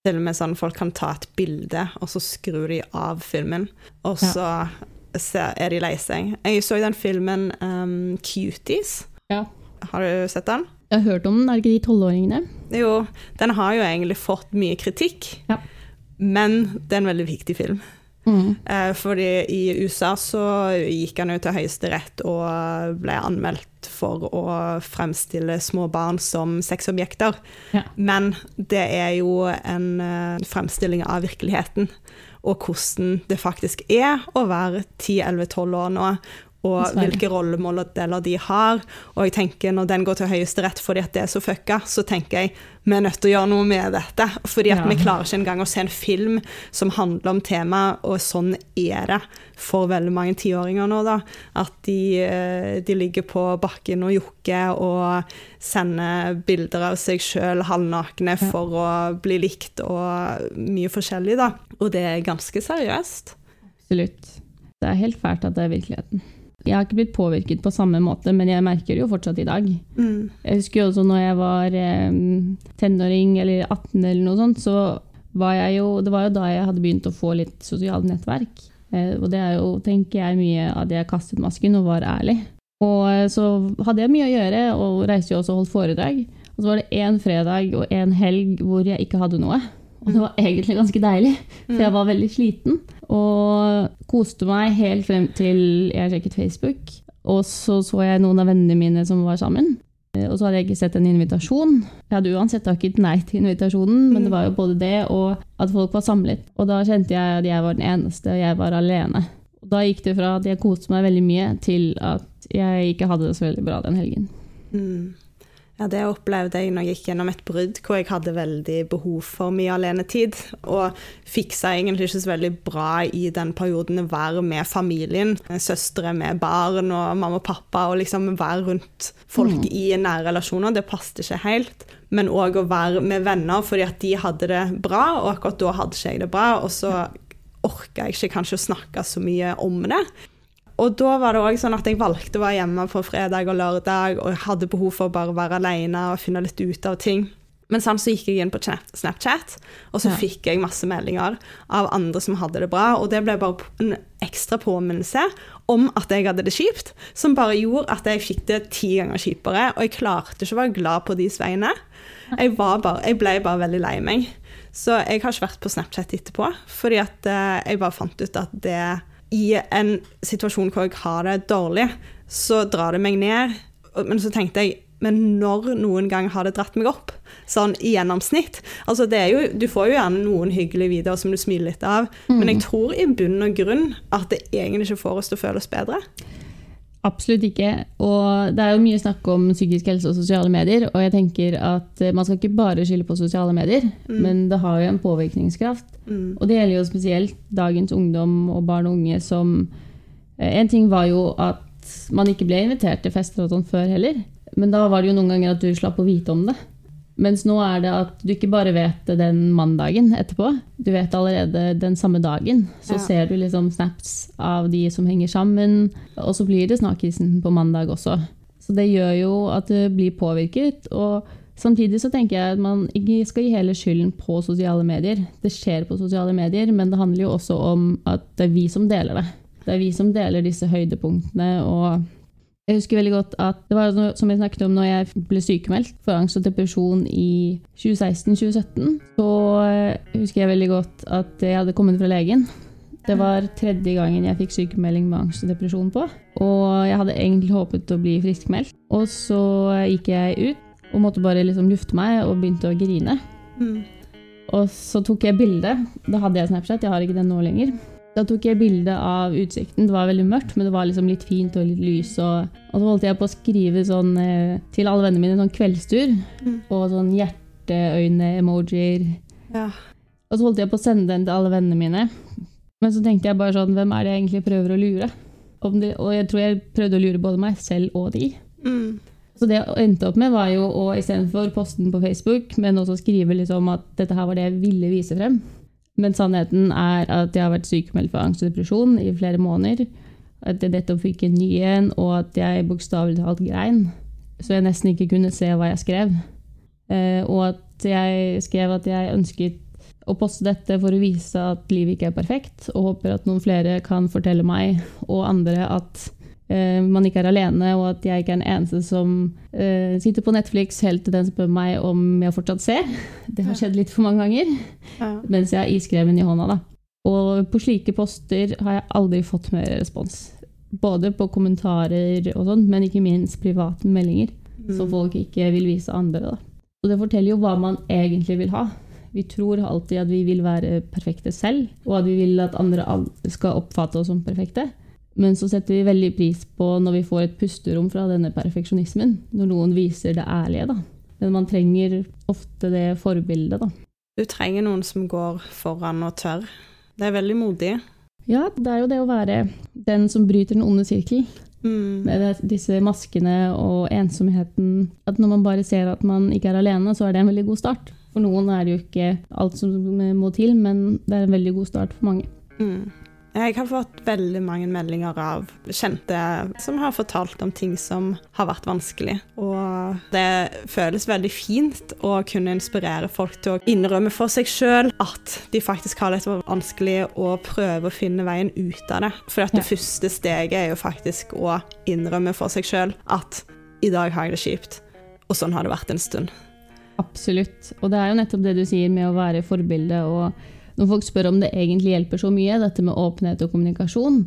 Til og med sånn folk kan ta et bilde, og så skrur de av filmen, og så ser, er de lei seg. Jeg så den filmen um, Cuties. Ja. Har du sett den? Jeg har hørt om den, er det ikke de tolvåringene? Jo, den har jo egentlig fått mye kritikk, Ja. men det er en veldig viktig film. Mm. Eh, fordi i USA så gikk han jo til Høyesterett og ble anmeldt for å fremstille små barn som sexobjekter. Ja. Men det er jo en eh, fremstilling av virkeligheten, og hvordan det faktisk er å være 10-11-12 år nå. Og Dessverre. hvilke rollemodeller de har. Og jeg tenker når den går til Høyesterett fordi at det er så fucka, så tenker jeg vi er nødt til å gjøre noe med dette. Fordi at Ja. vi klarer ikke engang å se en film som handler om temaet, og sånn er det for veldig mange tiåringer nå, da. At de, eh, de ligger på bakken og jokker og sender bilder av seg sjøl halvnakne Ja. for å bli likt, og mye forskjellig, da. Og det er ganske seriøst. Absolutt. Det er helt fælt at det er virkeligheten. Jeg har ikke blitt påvirket på samme måte, men jeg merker det jo fortsatt i dag. Mm. Jeg husker jo også når jeg var eh, tenåring eller 18 eller noe sånt, så var jeg jo Det var jo da jeg hadde begynt å få litt sosialt nettverk. Eh, og det er jo, tenker jeg, mye av det jeg kastet masken og var ærlig. Og eh, så hadde jeg mye å gjøre, og reiste jo også og holdt foredrag. Og så var det én fredag og én helg hvor jeg ikke hadde noe. Og det var egentlig ganske deilig, for jeg var veldig sliten. Og koste meg helt frem til jeg sjekket Facebook. Og så så jeg noen av vennene mine som var sammen. Eh, Og så hadde jeg ikke sett en invitasjon. Jeg hadde uansett takket nei til invitasjonen, men det var jo både det og at folk var samlet. Og da kjente jeg at jeg var den eneste, og jeg var alene. Og da gikk det fra at jeg koste meg veldig mye, til at jeg ikke hadde det så veldig bra den helgen. Mm. Ja, det opplevde jeg når jeg gikk gjennom et brudd hvor jeg hadde veldig behov for mye alenetid, og fiksa egentlig ikke så veldig bra i den perioden å være med familien, søstre med barn og mamma og pappa, og liksom være rundt folk i nære relasjoner, det passet ikke helt. Men òg å være med venner fordi at de hadde det bra, og akkurat da hadde ikke jeg det bra, og så orka jeg ikke kanskje å snakke så mye om det. Og da var det også sånn at jeg valgte å være hjemme på fredag og lørdag, og hadde behov for å bare være alene og finne litt ut av ting. Men sånn så gikk jeg inn på Snapchat, og så Ja. fikk jeg masse meldinger av andre som hadde det bra, og det ble bare en ekstra påminnelse om at jeg hadde det kjipt, som bare gjorde at jeg fikk det ti ganger kjipere, og jeg klarte ikke å være glad på deres vegne. Jeg, var bare, jeg ble bare veldig lei meg. Så jeg har ikke vært på Snapchat etterpå, fordi at eh, jeg bare fant ut at det i en situasjon hvor jeg har det dårlig, så drar det meg ned. Men så tenkte jeg, men når noen gang har det dratt meg opp? Sånn i gjennomsnitt. Altså det er jo, du får jo gjerne noen hyggelige videoer som du smiler litt av, men jeg tror i bunn og grunn at det egentlig ikke får oss til å føle oss bedre. Absolutt ikke. Og det er jo mye snakk om psykisk helse og sosiale medier, og jeg tenker at eh, man skal ikke bare skylde på sosiale medier, men det har jo en påvirkningskraft. Mm. Og det gjelder jo spesielt dagens ungdom og barn og unge som eh, En ting var jo at man ikke ble invitert til fester og sånn før heller, men da var det jo noen ganger at du slapp å vite om det. Mens nå er det at du ikke bare vet den mandagen etterpå, du vet allerede den samme dagen. Så Ja. ser du liksom snaps av de som henger sammen, og så blir det snakkisen på mandag også. Så det gjør jo at du blir påvirket. og Samtidig så tenker jeg at man ikke skal gi hele skylden på sosiale medier. Det skjer på sosiale medier, men det handler jo også om at det er vi som deler det. Det er vi som deler disse høydepunktene. og jeg husker veldig godt at det var noe som jeg snakket om når jeg ble sykemeldt for angst og depresjon i 2016-2017. Så eh, husker jeg veldig godt at jeg hadde kommet fra legen. Det var tredje gangen jeg fikk sykemelding med angst og depresjon på. Og jeg hadde egentlig håpet å bli friskmeldt. Og så gikk jeg ut og måtte bare liksom lufte meg og begynte å grine. Mm. Og så tok jeg bilde. Da hadde jeg Snapchat, jeg har ikke den nå lenger. Da tok jeg bilde av utsikten. Det var veldig mørkt, men det var liksom litt fint og litt lys. Og, og så holdt jeg på å skrive sånn eh, til alle vennene mine sånn kveldstur. Mm. Og sånn hjerteøyne-emojier. Ja. Og så holdt jeg på å sende den til alle vennene mine. Men så tenkte jeg bare sånn, hvem er det jeg egentlig prøver å lure? Om de, og jeg tror jeg prøvde å lure både meg selv og de. Mm. Så det jeg endte opp med, var jo å istedenfor poste den på Facebook, men også skrive liksom at dette her var det jeg ville vise frem. Men sannheten er at jeg har vært sykemeldt for angst og depresjon i flere måneder. At jeg nettopp fikk en ny en, og at jeg bokstavelig talt grein. Så jeg nesten ikke kunne se hva jeg skrev. Eh, og at jeg skrev at jeg ønsket å poste dette for å vise at livet ikke er perfekt, og håper at noen flere kan fortelle meg og andre at man ikke er alene, og at jeg ikke er den eneste som uh, sitter på Netflix helt til den spør meg om jeg fortsatt ser. Det har skjedd litt for mange ganger Ja. mens jeg har iskremen i hånda. Da. Og på slike poster har jeg aldri fått mer respons. Både på kommentarer og sånn, men ikke minst private meldinger. Så folk ikke vil vise andre. Da. Og det forteller jo hva man egentlig vil ha. Vi tror alltid at vi vil være perfekte selv, og at vi vil at andre skal oppfatte oss som perfekte. Men så setter vi veldig pris på når vi får et pusterom fra denne perfeksjonismen. Når noen viser det ærlige, da. Men man trenger ofte det forbildet, da. Du trenger noen som går foran og tør. Det er veldig modig. Ja, det er jo det å være den som bryter den onde sirkel. Mm. Med disse maskene og ensomheten. At når man bare ser at man ikke er alene, så er det en veldig god start. For noen er det jo ikke alt som må til, men det er en veldig god start for mange. Mm. Jeg har fått veldig mange meldinger av kjente som har fortalt om ting som har vært vanskelig. Og det føles veldig fint å kunne inspirere folk til å innrømme for seg sjøl at de faktisk har det vanskelig, og prøve å finne veien ut av det. For det Ja. første steget er jo faktisk å innrømme for seg sjøl at i dag har jeg det kjipt, og sånn har det vært en stund. Absolutt. Og det er jo nettopp det du sier med å være forbilde. Og når folk spør om det egentlig hjelper så mye, dette med åpenhet og kommunikasjon,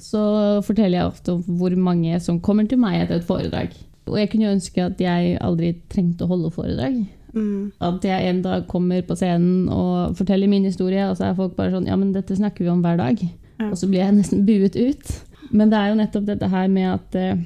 så forteller jeg ofte om hvor mange som kommer til meg etter et foredrag. Og jeg kunne ønske at jeg aldri trengte å holde foredrag. Mm. At jeg en dag kommer på scenen og forteller min historie, og så er folk bare sånn Ja, men dette snakker vi om hver dag. Ja. Og så blir jeg nesten buet ut. Men det er jo nettopp dette her med at eh,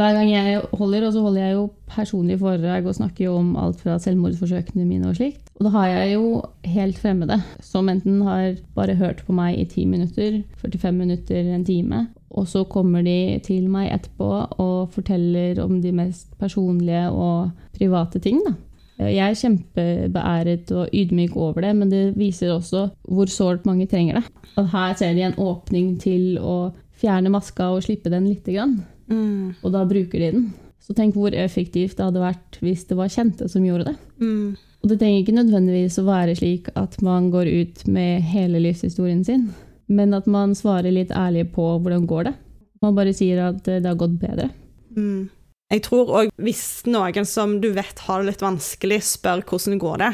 hver gang jeg holder, og så holder jeg jo personlige foredrag og snakker jo om alt fra selvmordsforsøkene mine og slikt. Og da har jeg jo helt fremmede som enten har bare hørt på meg i 10 minutter, 45 minutter, en time, og så kommer de til meg etterpå og forteller om de mest personlige og private ting. da. Jeg er kjempebeæret og ydmyk over det, men det viser også hvor sårt mange trenger det. Og her ser de en åpning til å fjerne maska og slippe den lite grann, Mm. og da bruker de den. Så tenk hvor effektivt det hadde vært hvis det var kjente som gjorde det. Mm. Og det trenger ikke nødvendigvis å være slik at man går ut med hele livshistorien sin, men at man svarer litt ærlig på hvordan går det. Man bare sier at det har gått bedre. Mm. Jeg tror òg hvis noen som du vet har det litt vanskelig, spør hvordan går det,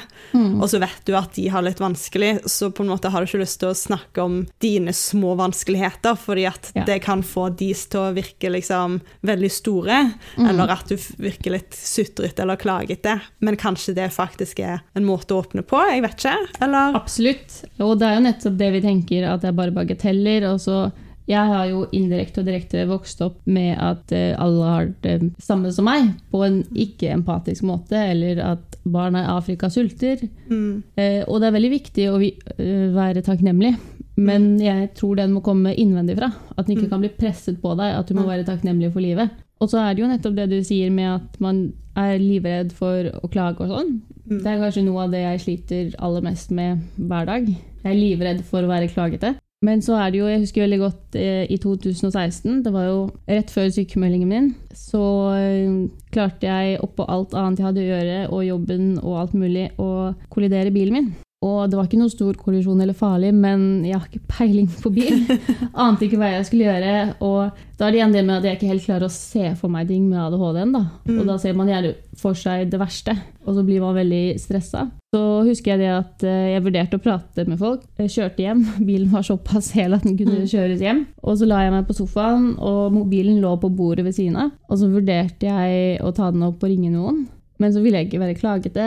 og så vet du at de har det litt vanskelig, så på en måte har du ikke lyst til å snakke om dine små vanskeligheter, fordi at Ja. det kan få dis til å virke liksom veldig store, Mm. eller at du virker litt sutrete eller klagete. Men kanskje det faktisk er en måte å åpne på, jeg vet ikke. Eller Absolutt. Og det er jo nettopp det vi tenker, at det er bare bagateller. Og så jeg har jo indirekte og direkte vokst opp med at eh, alle har det samme som meg, på en ikke-empatisk måte, eller at barna i Afrika sulter. mm, Eh, og det er veldig viktig å vi, eh, være takknemlig, men jeg tror den må komme innvendig fra. At den ikke Mm. kan bli presset på deg, at du må Mm. være takknemlig for livet. Og så er det jo nettopp det du sier med at man er livredd for å klage og sånn. Mm. Det er kanskje noe av det jeg sliter aller mest med hver dag. Jeg er livredd for å være klagete. Men så er det jo, jeg husker veldig godt eh, i 2016, det var jo rett før sykemeldingen min, så eh, klarte jeg oppå alt annet jeg hadde å gjøre, og jobben og alt mulig, å kollidere bilen min. Og det var ikke noe stor kollisjon eller farlig, men jeg har ikke peiling på bil. Ante ikke hva jeg skulle gjøre. Og da er det igjen det med at jeg ikke helt klarer å se for meg ting med ADHD-en. da. Mm. Og da ser man gjerne for seg det verste, og så blir man veldig stressa. Så husker jeg det at eh, jeg vurderte å prate med folk. Jeg kjørte hjem. Bilen var såpass hel at den kunne Mm. kjøres hjem. Og så la jeg meg på sofaen, og mobilen lå på bordet ved siden av. Og så vurderte jeg å ta den opp og ringe noen. Men så ville jeg ikke være klagete,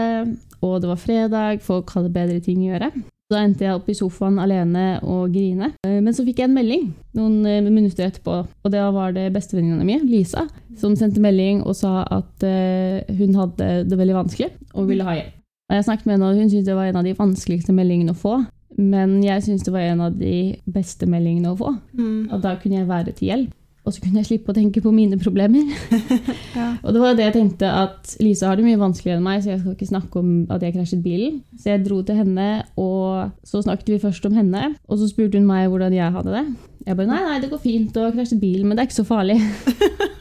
og det var fredag, folk hadde bedre ting å gjøre. Da endte jeg opp i sofaen alene og grine. Eh, Men så fikk jeg en melding noen eh, minutter etterpå, og det var det bestevenninna mi, Lisa, som sendte melding og sa at eh, hun hadde det veldig vanskelig og ville ha hjelp. Jeg snakket med henne, og hun syntes det var en av de vanskeligste meldingene å få. Men jeg syntes det var en av de beste meldingene å få. Mm. Og da kunne jeg være til hjelp. Og så kunne jeg slippe å tenke på mine problemer. Ja. Og det var det jeg tenkte at Lisa har det mye vanskeligere enn meg, så jeg skal ikke snakke om at jeg krasjet bilen. Så jeg dro til henne, og så snakket vi først om henne. Og så spurte hun meg hvordan jeg hadde det. Jeg bare nei, nei, det går fint å krasje bilen, men det er ikke så farlig.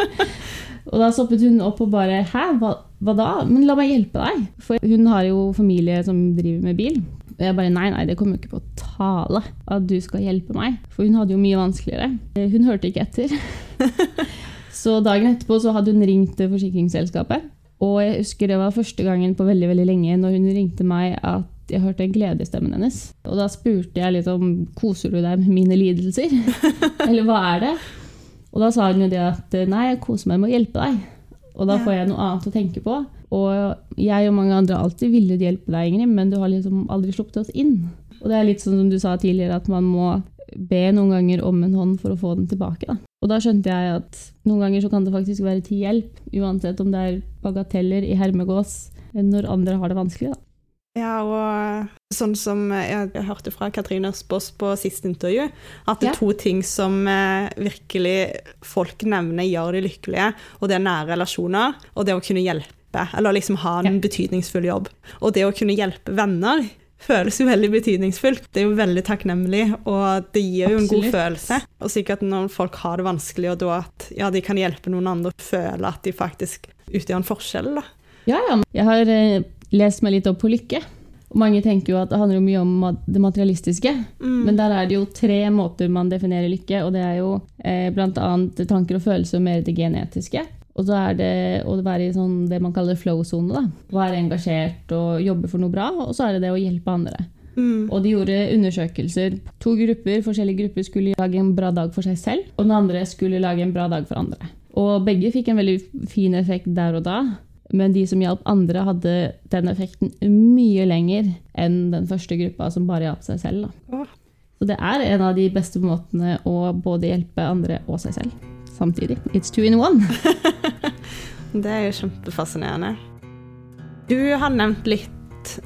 og da stoppet hun opp og bare hæ, hva, hva da? Men la meg hjelpe deg. For hun har jo familie som driver med bil. Og jeg bare nei, nei, det kommer jo ikke på tale at du skal hjelpe meg. For hun hadde jo mye vanskeligere. Eh, Hun hørte ikke etter. så dagen etterpå så hadde hun ringt forsikringsselskapet. Og jeg husker det var første gangen på veldig veldig lenge når hun ringte meg at jeg hørte en glede i stemmen hennes. Og da spurte jeg litt om koser du deg med mine lidelser? Eller hva er det? Og da sa hun jo det at nei, jeg koser meg med å hjelpe deg. Og da får jeg noe annet å tenke på. Og jeg og mange andre har alltid villet hjelpe deg, Ingrid, men du har liksom aldri sluppet oss inn. Og det er litt sånn som du sa tidligere, at man må be noen ganger om en hånd for å få den tilbake. Da. Og da skjønte jeg at noen ganger så kan det faktisk være til hjelp, uansett om det er bagateller i hermegås, når andre har det vanskelig. Da. Ja, og sånn som jeg hørte fra Katrine Spås på siste intervju, at det er to ting som eh, virkelig folk nevner gjør de lykkelige, og det er nære relasjoner, og det å kunne hjelpe, eller liksom ha en betydningsfull jobb. Og det å kunne hjelpe venner føles jo veldig betydningsfullt. Det er jo veldig takknemlig, og det gir jo en god følelse. Og sikkert når folk har det vanskelig, og da at ja, de kan hjelpe noen andre føle at de faktisk utgjør en forskjell, da. Ja, ja. Jeg har eh, lest meg litt opp på lykke. Og mange tenker jo at det handler mye om det materialistiske. Mm. Men der er det jo tre måter man definerer lykke, og det er jo eh, bl.a. tanker og følelser og mer det genetiske. Og så er det å være i sånn det man kaller flow-sone. Være engasjert og jobbe for noe bra. Og så er det det å hjelpe andre. Mm. Og de gjorde undersøkelser. To grupper, forskjellige grupper skulle lage en bra dag for seg selv, og den andre skulle lage en bra dag for andre. Og begge fikk en veldig fin effekt der og da, men de som hjalp andre, hadde den effekten mye lenger enn den første gruppa som bare hjalp seg selv. Da. Så det er en av de beste måtene å både hjelpe andre og seg selv samtidig. It's two in one. Det er jo kjempefascinerende. Du har nevnt litt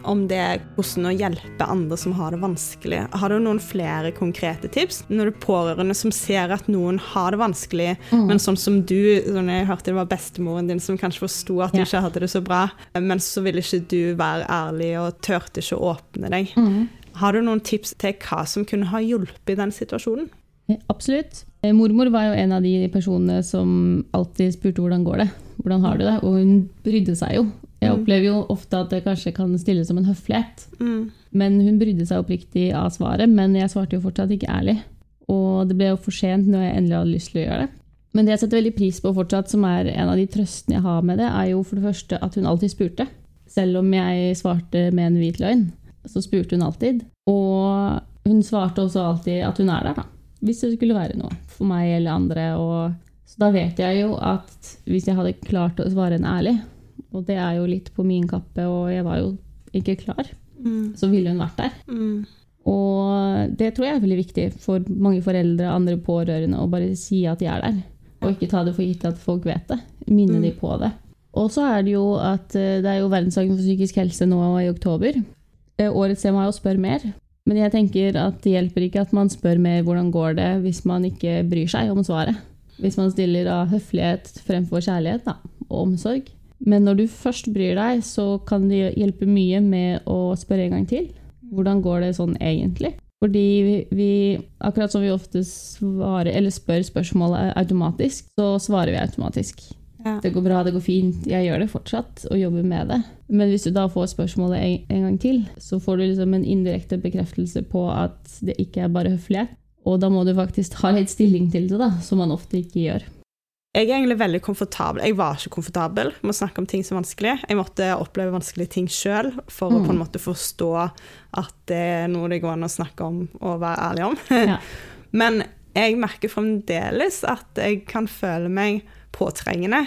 om det hvordan å hjelpe andre som har det vanskelig. Har du noen flere konkrete tips? Når du er pårørende som ser at noen har det vanskelig, men sånn som du, sånn jeg hørte det var bestemoren din som kanskje forsto at du Ja. ikke hadde det så bra, men så ville ikke du være ærlig og turte ikke å åpne deg. Har du noen tips til hva som kunne ha hjulpet i den situasjonen? Eh, Absolutt. Eh, Mormor var jo en av de personene som alltid spurte hvordan går det, hvordan har du det, og hun brydde seg jo. Jeg Mm. opplever jo ofte at det kanskje kan stilles som en høflighet, Mm. men hun brydde seg oppriktig av svaret, men jeg svarte jo fortsatt ikke ærlig. Og det ble jo for sent når jeg endelig hadde lyst til å gjøre det. Men det jeg setter veldig pris på fortsatt, som er en av de trøstene jeg har med det, er jo for det første at hun alltid spurte. Selv om jeg svarte med en hvit løgn, så spurte hun alltid. Og hun svarte også alltid at hun er der, da. Hvis det skulle være noe for meg eller andre. Og, så da vet jeg jo at hvis jeg hadde klart å svare henne ærlig, og det er jo litt på min kappe, og jeg var jo ikke klar, Mm. så ville hun vært der. Mm. Og det tror jeg er veldig viktig for mange foreldre og andre pårørende å bare si at de er der. Og ikke ta det for gitt at folk vet det. Minne Mm. de på det. Og så er det jo at eh, det er jo verdensdagen for psykisk helse nå i oktober. Eh, Årets tema er å spørre mer. Men jeg tenker at det hjelper ikke at man spør mer hvordan går det hvis man ikke bryr seg om svaret. Hvis man stiller av høflighet fremfor kjærlighet da, og omsorg. Men når du først bryr deg, så kan det hjelpe mye med å spørre en gang til. Hvordan går det sånn egentlig? Fordi vi, akkurat som vi ofte svarer, eller spør spørsmålet automatisk, så svarer vi automatisk. Ja. Det går bra, det går fint, jeg gjør det fortsatt, og jobber med det. Men hvis du da får spørsmålet en, en gang til, så får du liksom en indirekte bekreftelse på at det ikke er bare høflighet. Og da må du faktisk ha litt stilling til det, da, som man ofte ikke gjør. Jeg er egentlig veldig komfortabel. Jeg var ikke komfortabel med å snakke om ting som er vanskelig. Jeg måtte oppleve vanskelige ting sjøl for å Mm. på en måte forstå at det er noe det går an å snakke om og være ærlig om. Ja. Men jeg merker fremdeles at jeg kan føle meg påtrengende.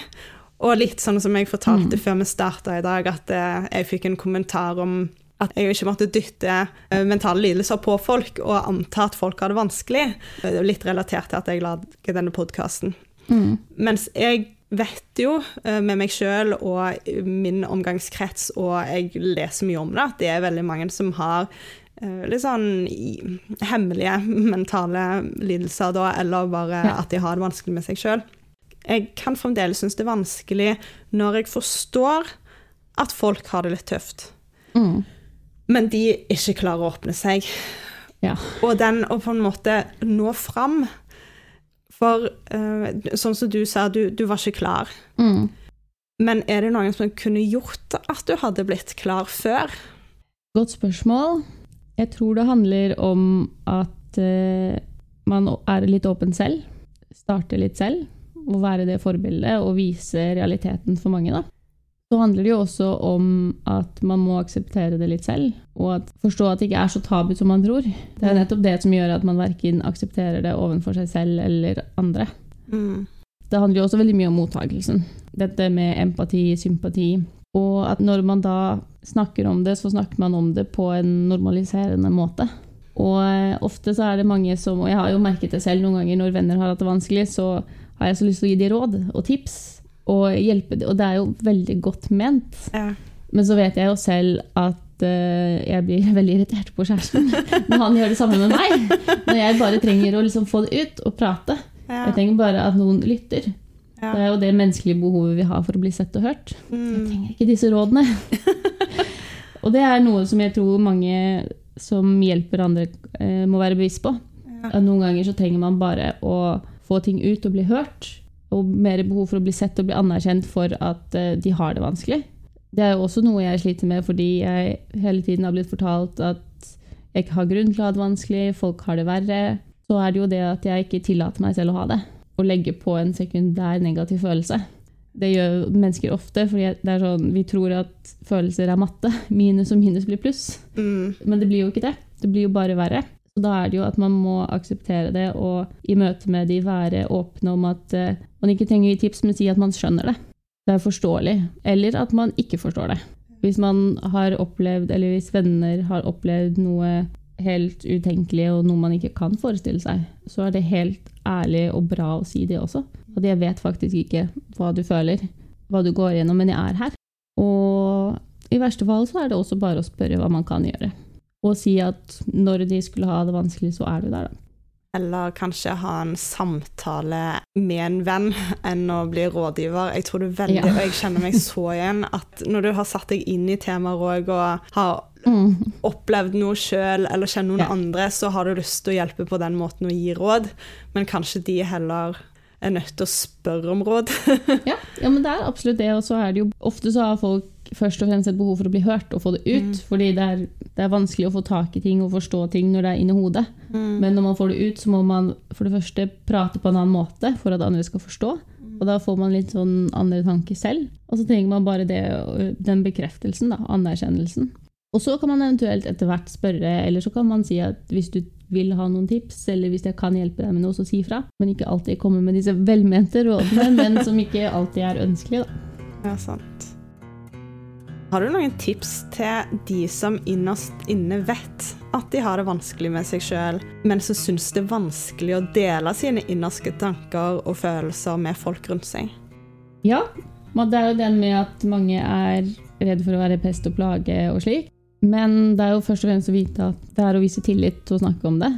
Og litt sånn som jeg fortalte Mm. før vi starta i dag, at eh, jeg fikk en kommentar om at jeg ikke måtte dytte eh, mentale lidelser på folk og anta at folk har det vanskelig. Litt relatert til at jeg lager denne podkasten. Mm. Mens jeg vet jo eh, med meg sjøl og min omgangskrets, og jeg leser mye om det, at det er veldig mange som har litt sånn hemmelige mentale lidelser, da, eller bare at de har det vanskelig med seg sjøl. Jeg kan fremdeles synes det er vanskelig når jeg forstår at folk har det litt tøft, Mm. men de ikke klarer å åpne seg. Ja. Og den å på en måte nå fram. For uh, sånn som du sa, du, du var ikke klar. Mm. Men er det noen som kunne gjort at du hadde blitt klar før? Godt spørsmål. Jeg tror det handler om at uh, man er litt åpen selv. Starter litt selv. Og være det forbildet og vise realiteten for mange. Da. Så handler det jo også om at man må akseptere det litt selv. Og at, forstå at det ikke er så tabu som man tror. Det er nettopp det som gjør at man verken aksepterer det overfor seg selv eller andre. Mm. Det handler jo også veldig mye om mottakelsen. Dette med empati, sympati. Og at når man da snakker om det, så snakker man om det på en normaliserende måte. Og eh, ofte så er det mange som Og jeg har jo merket det selv noen ganger når venner har hatt det vanskelig, så har jeg så lyst til å gi dem råd og tips og hjelpe dem. Og det er jo veldig godt ment. Ja. Men så vet jeg jo selv at eh, jeg blir veldig irritert på kjæresten når han gjør det samme med meg. Når jeg bare trenger å liksom få det ut og prate. Ja. Jeg trenger bare at noen lytter. Ja. Det er jo det menneskelige behovet vi har for å bli sett og hørt. Jeg Mm. trenger ikke disse rådene. og det er noe som jeg tror mange som hjelper andre, eh, må være bevisst på. Ja. At noen ganger så trenger man bare å få ting ut og bli hørt. Og mer behov for å bli sett og bli anerkjent for at eh, de har det vanskelig. Det er jo også noe jeg sliter med fordi jeg hele tiden har blitt fortalt at jeg ikke har grunn til å ha det vanskelig, folk har det verre. Så er det jo det at jeg ikke tillater meg selv å ha det. Å legge på en sekundær negativ følelse. Det gjør mennesker ofte, er sånn, vi tror at følelser er matte. Minus og minus blir pluss. Mm. Men det blir jo ikke det. Det blir jo bare verre. Så da er det jo at man må akseptere det, og i møte med de være åpne om at eh, man ikke trenger å gi tips, men si at man skjønner det. Det er forståelig. Eller at man ikke forstår det. Hvis man har opplevd, eller hvis venner har opplevd noe helt utenkelig, og noe man ikke kan forestille seg, så er det helt ærlig og bra å si det også. At jeg vet faktisk ikke hva du føler, hva du går gjennom, men jeg er her. Og i verste fall så er det også bare å spørre hva man kan gjøre. Og si at når de skulle ha det vanskelig, så er du der, da. Eller kanskje ha en samtale med en venn enn å bli rådgiver. Jeg tror det er veldig, Ja. og jeg kjenner meg så igjen at når du har satt deg inn i temaer òg og har Mm. opplevd noe sjøl eller kjenner noen Ja. andre, så har du lyst til å hjelpe på den måten og gi råd, men kanskje de heller er nødt til å spørre om råd. Ja, ja, men det er absolutt det. Og så er det jo ofte så har folk først og fremst et behov for å bli hørt og få det ut. Mm. Fordi det er, det er vanskelig å få tak i ting og forstå ting når det er inni hodet. Mm. Men når man får det ut, så må man for det første prate på en annen måte for at andre skal forstå. Og da får man litt sånn andre tanker selv. Og så trenger man bare det, den bekreftelsen, da, anerkjennelsen. Og så kan man eventuelt etter hvert spørre, eller så kan man si at hvis du vil ha noen tips, eller hvis jeg kan hjelpe deg med noe, så si fra. Men ikke alltid komme med disse velmente rådene, men som ikke alltid er ønskelige, da. Ja, sant. Har du noen tips til de som innerst inne vet at de har det vanskelig med seg sjøl, men som syns det er vanskelig å dele sine innerste tanker og følelser med folk rundt seg? Ja, det er jo den med at mange er redd for å være pest og plage og slik. Men det er jo først og fremst å vite at det er å vise tillit og snakke om det.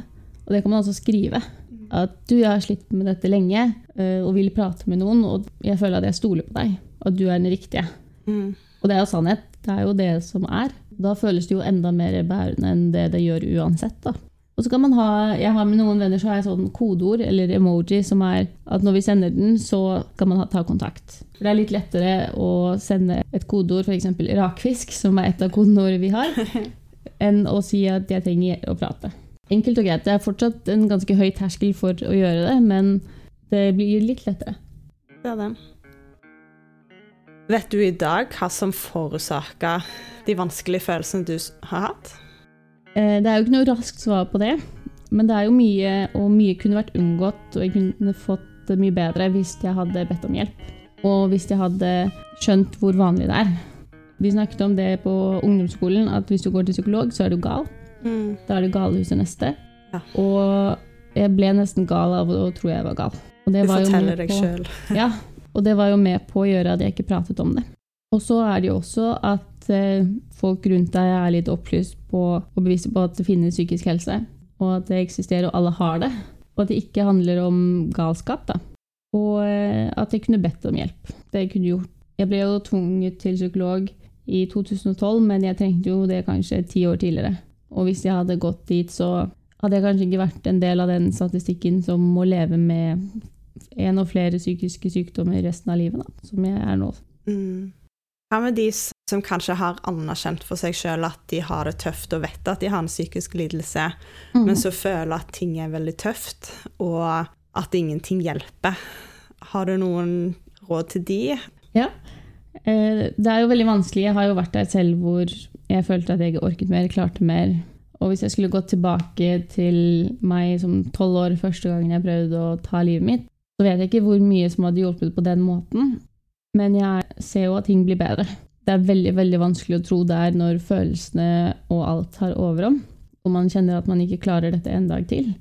Og det kan man også skrive. At du jeg har slitt med dette lenge øh, og vil prate med noen, og jeg føler at jeg stoler på deg. At du er den riktige. Mm. Og det er jo sannhet. Det er jo det som er. Da føles det jo enda mer bærende enn det det gjør uansett. da. Og så kan man ha, jeg har Med noen venner så har jeg sånn kodeord eller emoji som er at når vi sender den, så kan man ta kontakt. For Det er litt lettere å sende et kodeord, f.eks. rakfisk, som er et av kodeordene vi har, enn å si at jeg trenger å prate. Enkelt og greit. Det er fortsatt en ganske høy terskel for å gjøre det, men det blir litt lettere. Det er det. Vet du i dag hva som forårsaka de vanskelige følelsene du har hatt? Eh, Det er jo ikke noe raskt svar på det, men det er jo mye, og mye kunne vært unngått, og jeg kunne fått det mye bedre hvis jeg hadde bedt om hjelp. Og hvis jeg hadde skjønt hvor vanlig det er. Vi snakket om det på ungdomsskolen, at hvis du går til psykolog, så er du gal. Mm. Da er det galehuset neste. Ja. Og jeg ble nesten gal av å tro jeg var gal. Du var forteller deg sjøl. Ja, Og det var jo med på å gjøre at jeg ikke pratet om det. Og så er det jo også at eh, folk rundt deg er litt opplyst på og bevisste på at det finnes psykisk helse, og at det eksisterer, og alle har det. Og at det ikke handler om galskap, da. Og eh, at jeg kunne bedt om hjelp. Det jeg kunne gjort. Jeg ble jo tvunget til psykolog i 2012, men jeg trengte jo det kanskje ti år tidligere. Og hvis jeg hadde gått dit, så hadde jeg kanskje ikke vært en del av den statistikken som må leve med en og flere psykiske sykdommer resten av livet, da, som jeg er nå. Mm. Hva med de som kanskje har anerkjent for seg sjøl at de har det tøft og vet at de har en psykisk lidelse, mm. men så føler at ting er veldig tøft, og at ingenting hjelper? Har du noen råd til de? Ja. Eh, det er jo veldig vanskelig. Jeg har jo vært der selv hvor jeg følte at jeg orket mer, klarte mer. Og hvis jeg skulle gått tilbake til meg som tolv år første gangen jeg prøvde å ta livet mitt, så vet jeg ikke hvor mye som hadde hjulpet på den måten. Men jeg ser jo at ting blir bedre. Det er veldig veldig vanskelig å tro der når følelsene og alt tar overhånd, og man kjenner at man ikke klarer dette en dag til.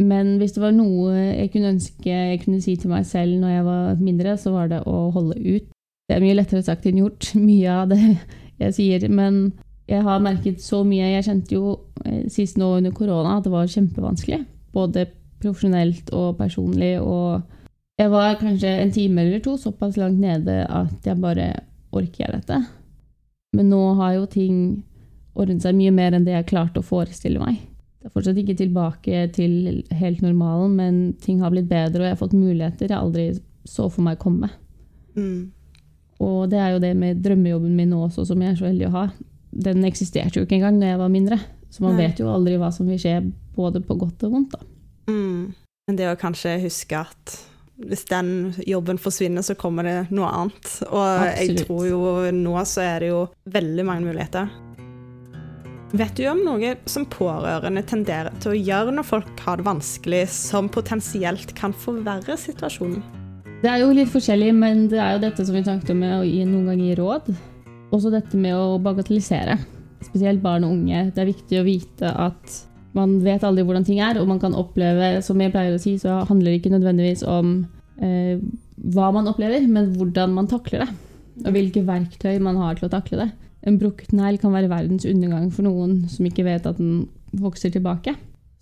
Men hvis det var noe jeg kunne ønske jeg kunne si til meg selv når jeg var mindre, så var det å holde ut. Det er mye lettere sagt enn gjort, mye av det jeg sier. Men jeg har merket så mye. Jeg kjente jo eh, sist nå under korona at det var kjempevanskelig. Både profesjonelt og personlig. og jeg var kanskje en time eller to såpass langt nede at jeg bare Orker jeg dette? Men nå har jo ting ordnet seg mye mer enn det jeg klarte å forestille meg. Det er fortsatt ikke tilbake til helt normalen, men ting har blitt bedre, og jeg har fått muligheter jeg aldri så for meg komme. Mm. Og det er jo det med drømmejobben min nå også, som jeg er så heldig å ha. Den eksisterte jo ikke engang da jeg var mindre, så man Nei. vet jo aldri hva som vil skje, både på godt og vondt. da. Mm. Men det å kanskje huske at hvis den jobben forsvinner, så kommer det noe annet. Og Absolutt. jeg tror jo nå så er det jo veldig mange muligheter. Vet du om noe som pårørende tenderer til å gjøre når folk har det vanskelig, som potensielt kan forverre situasjonen? Det er jo litt forskjellig, men det er jo dette som vi snakket om med å gi noen ganger gi råd. Også dette med å bagatellisere. Spesielt barn og unge. Det er viktig å vite at man vet aldri hvordan ting er, og man kan oppleve Som jeg pleier å si, så handler det ikke nødvendigvis om eh, hva man opplever, men hvordan man takler det. Og hvilke verktøy man har til å takle det. En brukket negl kan være verdens undergang for noen som ikke vet at den vokser tilbake.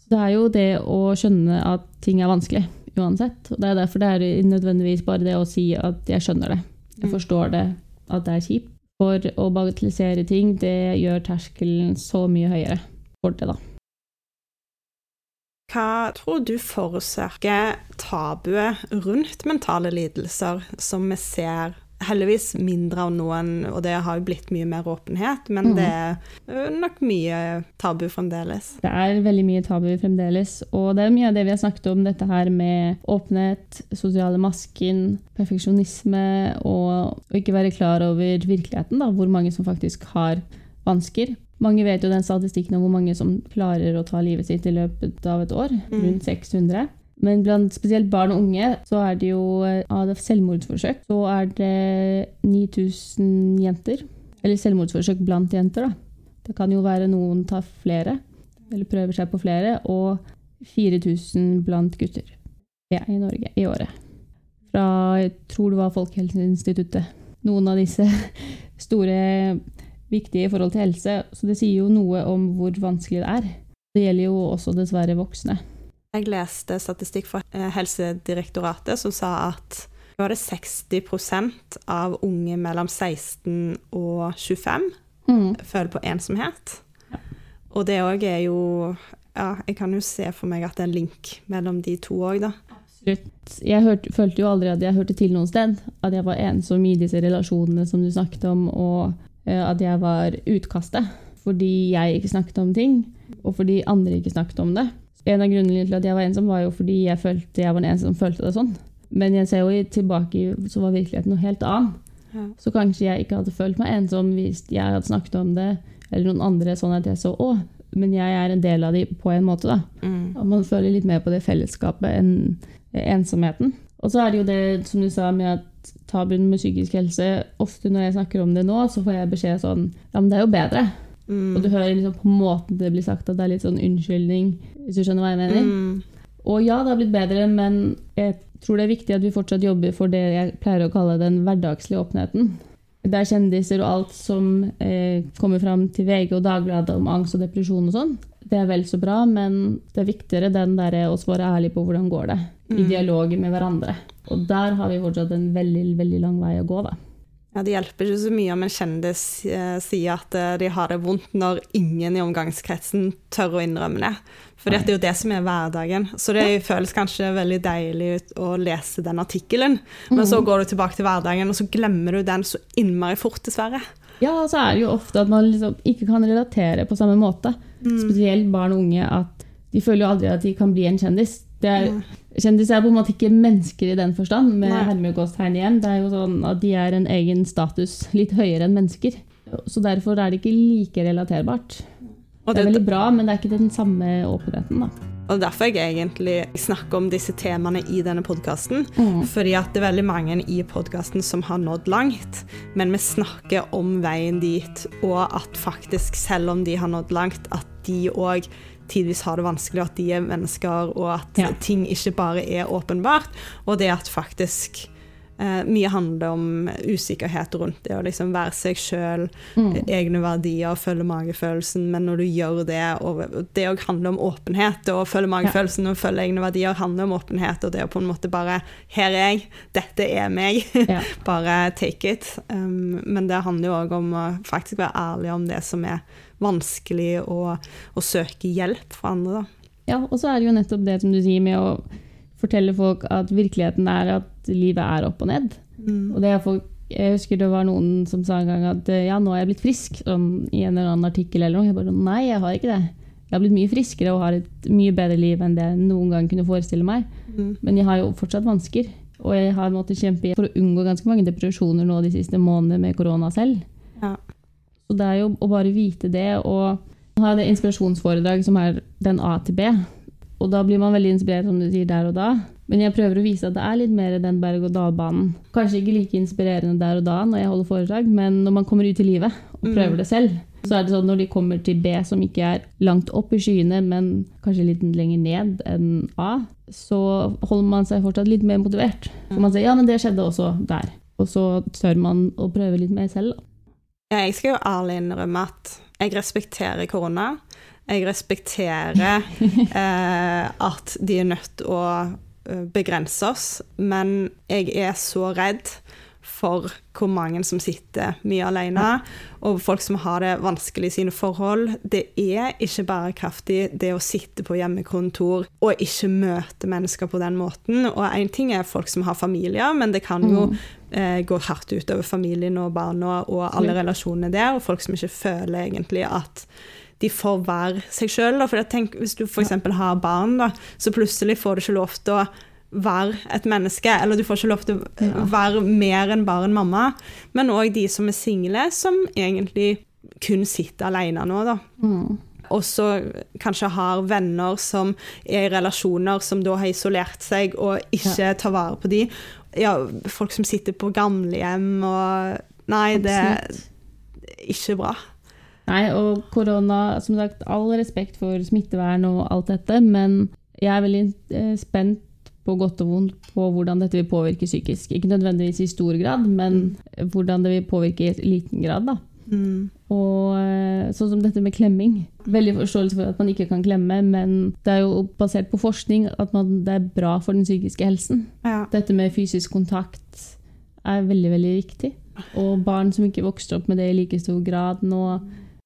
Så det er jo det å skjønne at ting er vanskelig uansett. Og det er derfor det er nødvendigvis bare det å si at jeg skjønner det. Jeg mm. forstår det, at det er kjipt. For å bagatellisere ting, det gjør terskelen så mye høyere for det, da. Hva tror du forårsaker tabuet rundt mentale lidelser, som vi ser heldigvis mindre av noen, og det har jo blitt mye mer åpenhet, men mm. det er nok mye tabu fremdeles. Det er veldig mye tabu fremdeles, og det er mye av det vi har snakket om, dette her med åpenhet, sosiale masken, perfeksjonisme, og å ikke være klar over virkeligheten, da, hvor mange som faktisk har vansker. Mange vet jo den statistikken om hvor mange som klarer å ta livet sitt i løpet av et år. Mm. Rundt 600. Men blant spesielt barn og unge så er det jo av selvmordsforsøk så er det 9000 jenter. Eller selvmordsforsøk blant jenter, da. Det kan jo være noen tar flere, eller prøver seg på flere, og 4000 blant gutter ja, i Norge i året. Fra jeg tror det var Folkehelseinstituttet. Noen av disse store viktig i forhold til helse. Så det sier jo noe om hvor vanskelig det er. Det gjelder jo også dessverre voksne. Jeg leste statistikk fra eh, Helsedirektoratet som sa at det var det 60% av unge mellom 16 og 25 mm. føler på ensomhet. Ja. Og det òg er jo Ja, jeg kan jo se for meg at det er en link mellom de to òg, da. Absolutt. Jeg hørte, følte jo aldri at jeg hørte til noe sted. At jeg var ensom i disse relasjonene som du snakket om, og at jeg var utkastet fordi jeg ikke snakket om ting, og fordi andre ikke snakket om det. En av grunnene til at jeg var ensom, var jo fordi jeg følte jeg var den eneste som følte det sånn. Men jeg ser jo tilbake, så var virkeligheten noe helt annet. Ja. Så kanskje jeg ikke hadde følt meg ensom hvis jeg hadde snakket om det, eller noen andre, sånn at jeg så å, men jeg er en del av de på en måte, da. Mm. Og man føler litt mer på det fellesskapet enn ensomheten. Og så er det jo det som du sa med at tabuen med psykisk helse Ofte når jeg snakker om det nå, så får jeg beskjed sånn Ja, men det er jo bedre. Mm. Og du hører liksom på måten det blir sagt at det er litt sånn unnskyldning, hvis du skjønner hva jeg mener. Mm. Og ja, det har blitt bedre, men jeg tror det er viktig at vi fortsatt jobber for det jeg pleier å kalle den hverdagslige åpenheten. Det er kjendiser og alt som eh, kommer fram til VG og Dagbladet om angst og depresjon og sånn. Det er vel så bra, men det er viktigere den der å svare ærlig på hvordan går det. I Mm. dialog med hverandre. Og der har vi fortsatt en veldig, veldig lang vei å gå, da. Ja, Det hjelper ikke så mye om en kjendis eh, sier at eh, de har det vondt, når ingen i omgangskretsen tør å innrømme det. For det er jo det som er hverdagen. Så det føles kanskje veldig deilig å lese den artikkelen, men så går du tilbake til hverdagen, og så glemmer du den så innmari fort, dessverre. Ja, så er det jo ofte at man liksom ikke kan relatere på samme måte. Spesielt barn og unge. At de føler jo aldri at de kan bli en kjendis. Det er, kjendis er på en måte ikke mennesker i den forstand, med hermegåstegn igjen. Det er jo sånn at de er en egen status litt høyere enn mennesker. Så derfor er det ikke like relaterbart. Og Det er veldig bra, men det er ikke den samme åpenheten, da. Og derfor jeg egentlig snakker om disse temaene i denne podkasten. Mm. Fordi at det er veldig mange i podkasten som har nådd langt, men vi snakker om veien dit, og at faktisk, selv om de har nådd langt, at de òg tidvis har det vanskelig, at de er mennesker, og at Ja. ting ikke bare er åpenbart. Og det at faktisk mye handler om usikkerhet rundt det å liksom være seg sjøl, Mm. egne verdier, følge magefølelsen, men når du gjør det og Det òg handler om åpenhet. Å følge magefølelsen og følge egne verdier handler om åpenhet, og det å på en måte bare Her er jeg, dette er meg. Ja. bare take it. Um, men det handler jo òg om å faktisk være ærlig om det som er vanskelig, og, og søke hjelp fra andre, da. Ja, og så er det jo nettopp det som du sier med å fortelle folk at virkeligheten er at livet er opp og ned. Og det er folk, jeg husker det var noen som sa en gang at eh, ja, nå er jeg blitt frisk, sånn, i en eller annen artikkel eller noe. Jeg bare nei, jeg har ikke det. Jeg har blitt mye friskere og har et mye bedre liv enn det jeg noen gang kunne forestille meg. Mm. Men jeg har jo fortsatt vansker. Og jeg har måttet kjempe for å unngå ganske mange depresjoner nå de siste månedene med korona selv. Ja. Så det er jo å bare vite det, og ha det inspirasjonsforedrag som er den A til B. Og da blir man veldig inspirert, som du sier, der og da. Men jeg prøver å vise at det er litt mer den berg-og-dal-banen. Kanskje ikke like inspirerende der og da når jeg holder foredrag, men når man kommer ut i livet og prøver det selv, så er det sånn når de kommer til B, som ikke er langt opp i skyene, men kanskje litt lenger ned enn A, så holder man seg fortsatt litt mer motivert. For man sier ja, men det skjedde også der. Og så tør man å prøve litt mer selv. da. Jeg skal jo ærlig innrømme at jeg respekterer korona. Jeg respekterer eh, at de er nødt til å begrense oss, men jeg er så redd for hvor mange som sitter mye alene, og folk som har det vanskelig i sine forhold. Det er ikke bærekraftig det å sitte på hjemmekontor og ikke møte mennesker på den måten. Og én ting er folk som har familier, men det kan jo eh, gå hardt utover familien og barna og alle relasjonene der, og folk som ikke føler egentlig at de får være seg sjøl. Hvis du f.eks. har barn, da, så plutselig får du ikke lov til å være et menneske, eller du får ikke lov til å være mer enn bare en mamma. Men òg de som er single, som egentlig kun sitter alene nå, da. Mm. Og så kanskje har venner som er i relasjoner som da har isolert seg og ikke tar vare på de. Ja, folk som sitter på gamlehjem og Nei, det er ikke bra. Nei, og korona, som sagt, all respekt for smittevern og alt dette, men jeg er veldig eh, spent på godt og vondt på hvordan dette vil påvirke psykisk. Ikke nødvendigvis i stor grad, men hvordan det vil påvirke i liten grad. da. Mm. Og eh, sånn som dette med klemming. Veldig forståelse for at man ikke kan klemme, men det er jo basert på forskning at man, det er bra for den psykiske helsen. Ja. Dette med fysisk kontakt er veldig, veldig viktig. Og barn som ikke vokser opp med det i like stor grad nå,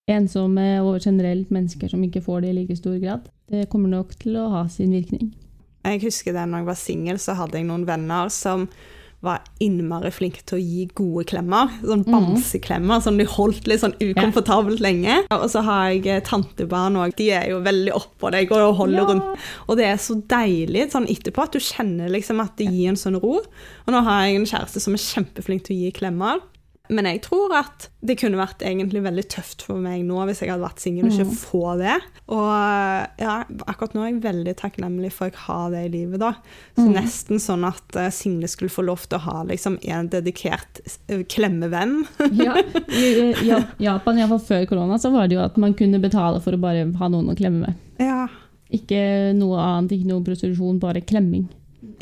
ensomme og generelt mennesker som ikke får det i like stor grad, det kommer nok til å ha sin virkning. Jeg husker når jeg var singel, så hadde jeg noen venner som var innmari flinke til å gi gode klemmer. Sånn bamseklemmer som de holdt litt sånn ukomfortabelt lenge. Og så har jeg eh, tantebarn òg. De er jo veldig oppå deg og holder Ja. rundt. Og det er så deilig sånn etterpå at du kjenner liksom at det gir en sånn ro. Og nå har jeg en kjæreste som er kjempeflink til å gi klemmer. Men jeg tror at det kunne vært egentlig veldig tøft for meg nå hvis jeg hadde vært singel og ikke få det. Og ja, akkurat nå er jeg veldig takknemlig for at jeg har det i livet, da. Så nesten sånn at uh, single skulle få lov til å ha liksom en dedikert eh, klemmevenn. Ja, i Ja- Japan, iallfall før korona, så var det jo at man kunne betale for å bare ha noen å klemme med. ja. Ikke noe annet, ikke noe prostitusjon, bare klemming.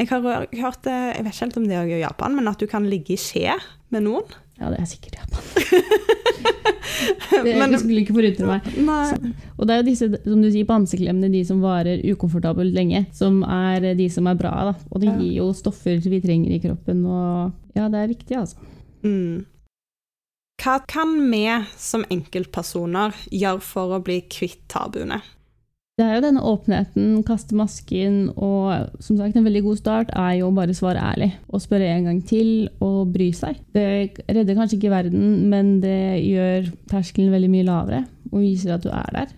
Jeg har hørt jeg vet ikke helt om det er i Japan, men at du kan ligge i skje med noen. Ja, det er sikkert Japan. Det Men- skulle ikke forundre meg. Nei. Og det er jo disse som du sier, panseklemmene, de som varer ukomfortabelt lenge, som er de som er bra. da. Og det gir jo stoffer vi trenger i kroppen, og ja, det er viktig, altså. Mm. Hva kan vi som enkeltpersoner gjøre for å bli kvitt tabuene? Det er jo denne åpenheten, kaste masken, og som sagt, en veldig god start er jo å bare svare ærlig. Og spørre en gang til, og bry seg. Det redder kanskje ikke verden, men det gjør terskelen veldig mye lavere, og viser at du er der.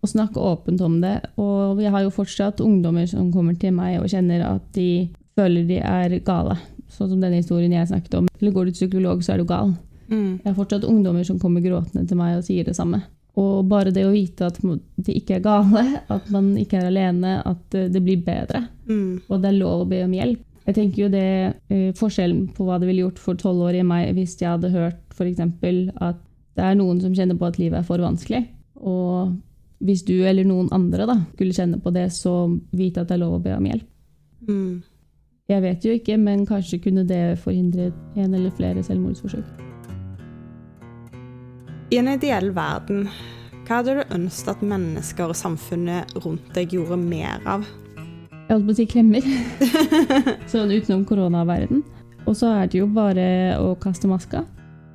Og snakke åpent om det. Og jeg har jo fortsatt ungdommer som kommer til meg og kjenner at de føler de er gale. Sånn som denne historien jeg snakket om. Eller går du til psykolog, så er du gal. Mm. Jeg har fortsatt ungdommer som kommer gråtende til meg og sier det samme. Og bare det å vite at de ikke er gale, at man ikke er alene, at eh, det blir bedre, Mm. og det er lov å be om hjelp. Jeg tenker jo det eh, Forskjellen på hva det ville gjort for tolvårige meg hvis jeg hadde hørt f.eks. at det er noen som kjenner på at livet er for vanskelig. Og hvis du eller noen andre da, skulle kjenne på det, så vite at det er lov å be om hjelp. Mm. Jeg vet jo ikke, men kanskje kunne det forhindret en eller flere selvmordsforsøk. I en ideell verden, hva hadde du ønsket at mennesker og samfunnet rundt deg gjorde mer av? Jeg holdt på å si klemmer. sånn utenom koronaverden. Og så er det jo bare å kaste maska.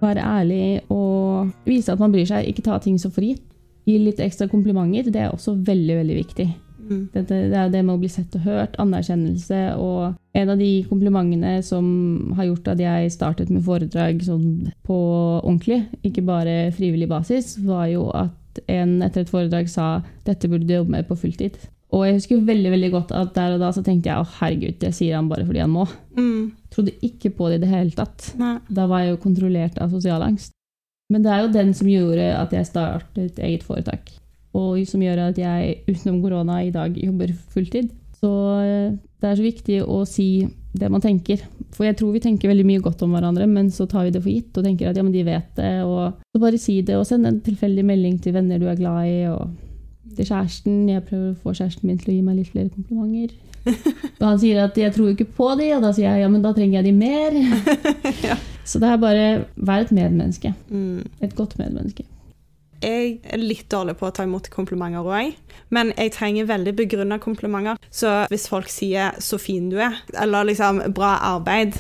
Være ærlig og vise at man bryr seg. Ikke ta ting så for gitt. Gi litt ekstra komplimenter. Det er også veldig, veldig viktig. Mm. Det, det er det med å bli sett og hørt, anerkjennelse. Og en av de komplimentene som har gjort at jeg startet med foredrag sånn på ordentlig, ikke bare frivillig basis, var jo at en etter et foredrag sa dette burde du jobbe med på fulltid. Og jeg husker veldig veldig godt at der og da så tenkte jeg å herregud, det sier han bare fordi han må. Mm. Trodde ikke på det i det hele tatt. Nei. Da var jeg jo kontrollert av sosial angst. Men det er jo den som gjorde at jeg startet eget foretak. Og som gjør at jeg utenom korona i dag jobber fulltid. Så eh, det er så viktig å si det man tenker. For jeg tror vi tenker veldig mye godt om hverandre, men så tar vi det for gitt og tenker at ja, men de vet det. Og så bare si det, og send en tilfeldig melding til venner du er glad i. og til kjæresten. Jeg prøver å få kjæresten min til å gi meg litt flere komplimenter. Og han sier at 'jeg tror ikke på de', og da sier jeg 'ja, men da trenger jeg de mer'. Ja. Så det er bare vær et medmenneske. Mm. Et godt medmenneske. Jeg er litt dårlig på å ta imot komplimenter òg, men jeg trenger veldig begrunna komplimenter. Så hvis folk sier 'så fin du er', eller liksom 'bra arbeid',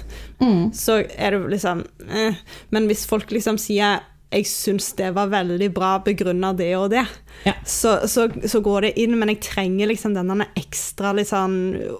så er det liksom eh. Men hvis folk liksom sier 'jeg syns det var veldig bra begrunna det og det', Ja. så, så, så går det inn, men jeg trenger liksom denne ekstra litt sånn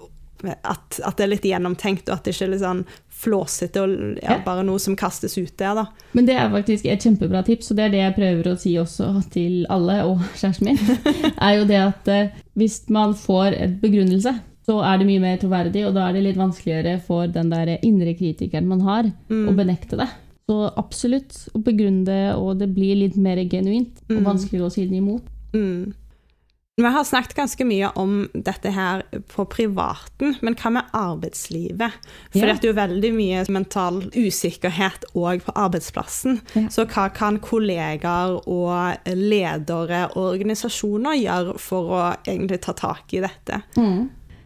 at, at det er litt gjennomtenkt, og at det ikke er litt sånn flåsete og ja, bare noe som kastes ut der, da. Men det er faktisk et kjempebra tips, og det er det jeg prøver å si også til alle, og kjæresten min, er jo det at eh, hvis man får et begrunnelse, så er det mye mer troverdig, og da er det litt vanskeligere for den der indre kritikeren man har, Mm. å benekte det. Så absolutt, å begrunne det, og det blir litt mer genuint, og Mm. vanskeligere å si det imot. Mm. Vi har snakket ganske mye om dette her på privaten, men hva med arbeidslivet? For Ja. det er jo veldig mye mental usikkerhet òg på arbeidsplassen. Ja. Så hva kan kollegaer og ledere og organisasjoner gjøre for å egentlig ta tak i dette?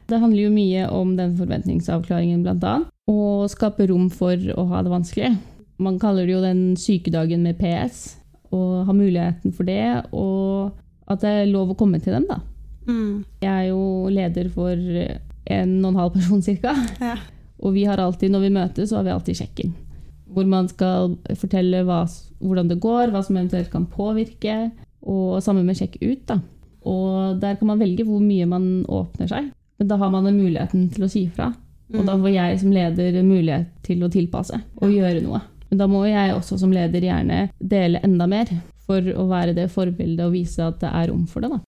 Det handler jo mye om den forventningsavklaringen, annet. Og skape rom for å ha det vanskelig. Man kaller det jo den sykedagen med PS, og ha muligheten for det. Og at det er lov å komme til dem, da. Mm. Jeg er jo leder for en og en halv person cirka. Ja. Og vi har alltid, når vi møtes, så har vi alltid sjekken. Hvor man skal fortelle hva, hvordan det går, hva som eventuelt kan påvirke. Og sammen med sjekk ut, da. Og der kan man velge hvor mye man åpner seg. Men da har man den muligheten til å si fra. Og da får jeg som leder mulighet til å tilpasse og gjøre noe. Men da må jeg også som leder gjerne dele enda mer for å være det forbildet og vise at det er rom for det. Da.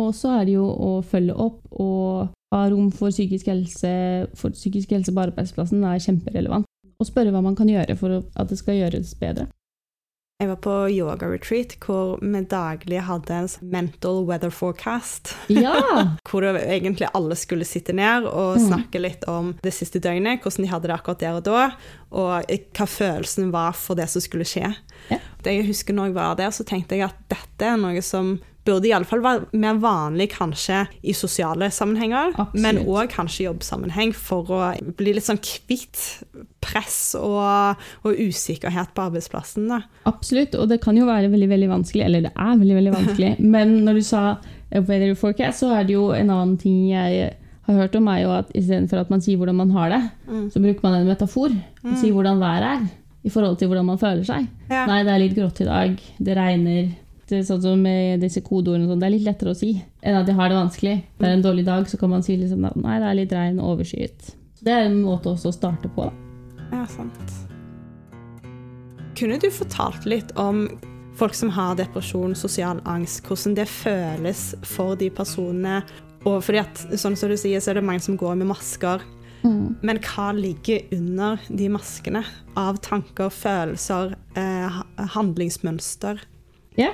Og så er det jo å følge opp og ha rom for psykisk helse. For psykisk helse på arbeidsplassen er kjemperelevant. Og spørre hva man kan gjøre for at det skal gjøres bedre. Jeg var på yoga-retreat hvor vi daglig hadde en sånn mental weather forecast. Ja! Hvor egentlig alle skulle sitte ned og snakke litt om det siste døgnet, hvordan de hadde det akkurat der og da, og hva følelsen var for det som skulle skje. Ja. Jeg husker når jeg var der, så tenkte jeg at dette er noe som burde iallfall være mer vanlig kanskje i sosiale sammenhenger, Absolutt. men òg kanskje i jobbsammenheng, for å bli litt sånn kvitt press og, og usikkerhet på arbeidsplassen. Da. Absolutt, og det kan jo være veldig veldig vanskelig, eller det er veldig veldig vanskelig. Men når du sa eh, weather forecast, så er det jo en annen ting jeg har hørt om, er jo at istedenfor at man sier hvordan man har det, Mm. så bruker man en metafor og sier hvordan været er i forhold til hvordan man føler seg. Ja. Nei, det er litt grått i dag, det regner. Det er sånn som disse kodeordene, sånn, det er litt lettere å si enn at de har det vanskelig. Det er en dårlig dag, så kan man si liksom, nei, det er litt regn og overskyet. Det er en måte også å starte på. Da. Ja, sant. Kunne du fortalt litt om folk som har depresjon, sosial angst, hvordan det føles for de personene? Og fordi at, sånn som du sier, så er det mange som går med masker. Men hva ligger under de maskene av tanker, følelser, eh, handlingsmønster? Ja,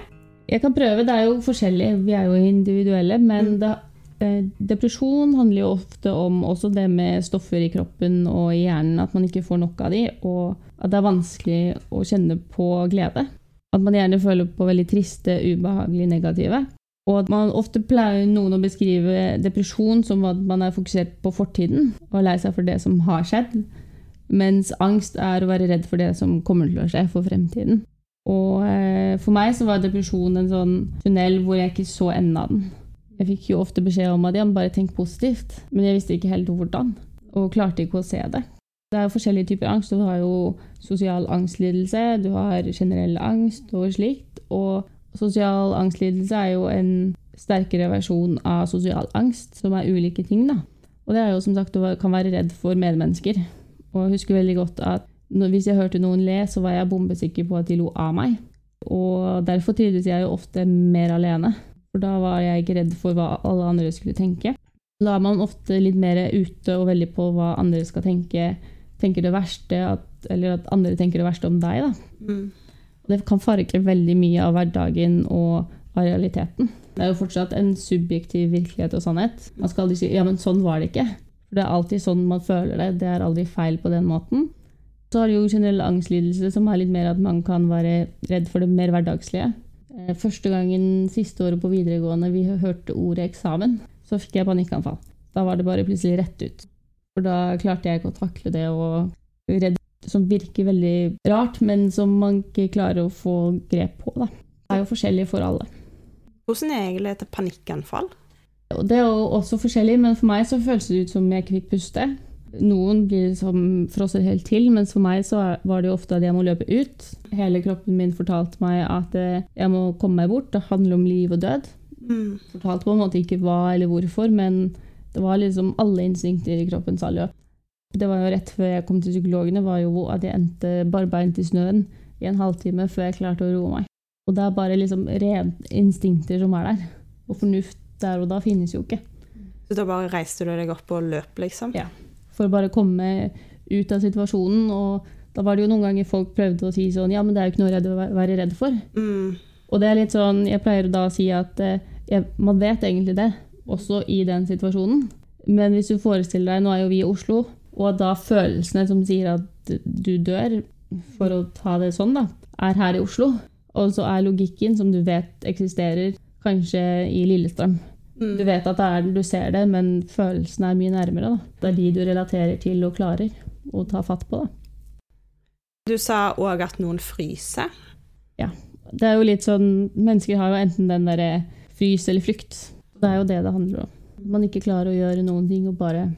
jeg kan prøve. Det er jo forskjellig, vi er jo individuelle, men Mm. det, eh, depresjon handler jo ofte om også det med stoffer i kroppen og i hjernen, at man ikke får nok av de, og at det er vanskelig å kjenne på glede. At man gjerne føler på veldig triste, ubehagelige, negative. Og at man ofte pleier noen å beskrive depresjon som at man er fokusert på fortiden og er lei seg for det som har skjedd, mens angst er å være redd for det som kommer til å skje for fremtiden. Og eh, for meg så var depresjon en sånn tunnel hvor jeg ikke så enden av den. Jeg fikk jo ofte beskjed om at jeg bare tenk positivt, men jeg visste ikke helt hvordan, og klarte ikke å se det. Det er jo forskjellige typer angst. Du har jo sosial angstlidelse, du har generell angst og slikt. Og sosial angstlidelse er jo en sterkere versjon av sosial angst, som er ulike ting, da. Og det er jo som sagt å kan være redd for medmennesker. Og jeg husker veldig godt at når, hvis jeg hørte noen le, så var jeg bombesikker på at de lo av meg. Og derfor trivdes jeg jo ofte mer alene. For da var jeg ikke redd for hva alle andre skulle tenke. Da er man ofte litt mer ute og veldig på hva andre skal tenke. Tenker det verste, at, eller at andre tenker det verste om deg. Da. Mm. Det kan farge veldig mye av hverdagen og av realiteten. Det er jo fortsatt en subjektiv virkelighet og sannhet. Man skal aldri si 'ja, men sånn var det ikke'. For det er alltid sånn man føler det. Det er aldri feil på den måten. Så har du jo generell angstlidelse, som er litt mer at man kan være redd for det mer hverdagslige. Eh, Første gangen siste året på videregående vi hørte ordet eksamen, så fikk jeg panikkanfall. Da var det bare plutselig rett ut. For da klarte jeg ikke å takle det og redd som virker veldig rart, men som man ikke klarer å få grep på. Da. Det er jo forskjellig for alle. Hvordan er egentlig et panikkanfall? Det er jo også forskjellig, men for meg så føles det ut som jeg ikke fikk puste. Noen blir som frosser helt til, mens for meg så var det jo ofte at jeg må løpe ut. Hele kroppen min fortalte meg at eh, jeg må komme meg bort. Det handler om liv og død. Mm. Fortalte på en måte ikke hva eller hvorfor, men det var liksom alle instinkter i kroppen sa løp. Det var jo rett før jeg kom til psykologene, var jo at jeg endte barbeint i snøen i en halvtime før jeg klarte å roe meg. Og det er bare liksom rene instinkter som er der. Og fornuft der og da finnes jo ikke. Så da bare reiste du deg opp og løp, liksom? Ja. For å bare komme ut av situasjonen. Og da var det jo noen ganger folk prøvde å si sånn Ja, men det er jo ikke noe redd å væ- være redd for. Mm. Og det er litt sånn Jeg pleier da å si at eh, jeg, man vet egentlig det, også i den situasjonen. Men hvis du forestiller deg Nå er jo vi i Oslo, og da følelsene som sier at du dør, for å ta det sånn, da, er her i Oslo. Og så er logikken, som du vet eksisterer, kanskje i Lillestrøm. Mm. Du vet at det er du ser det, men følelsene er mye nærmere. Da. Det er de du relaterer til og klarer å ta fatt på. Da. Du sa òg at noen fryser. Det er jo litt sånn, Mennesker har jo enten den derre frys eller flykt. Det er jo det det handler om. Man ikke klarer å gjøre noen ting og bare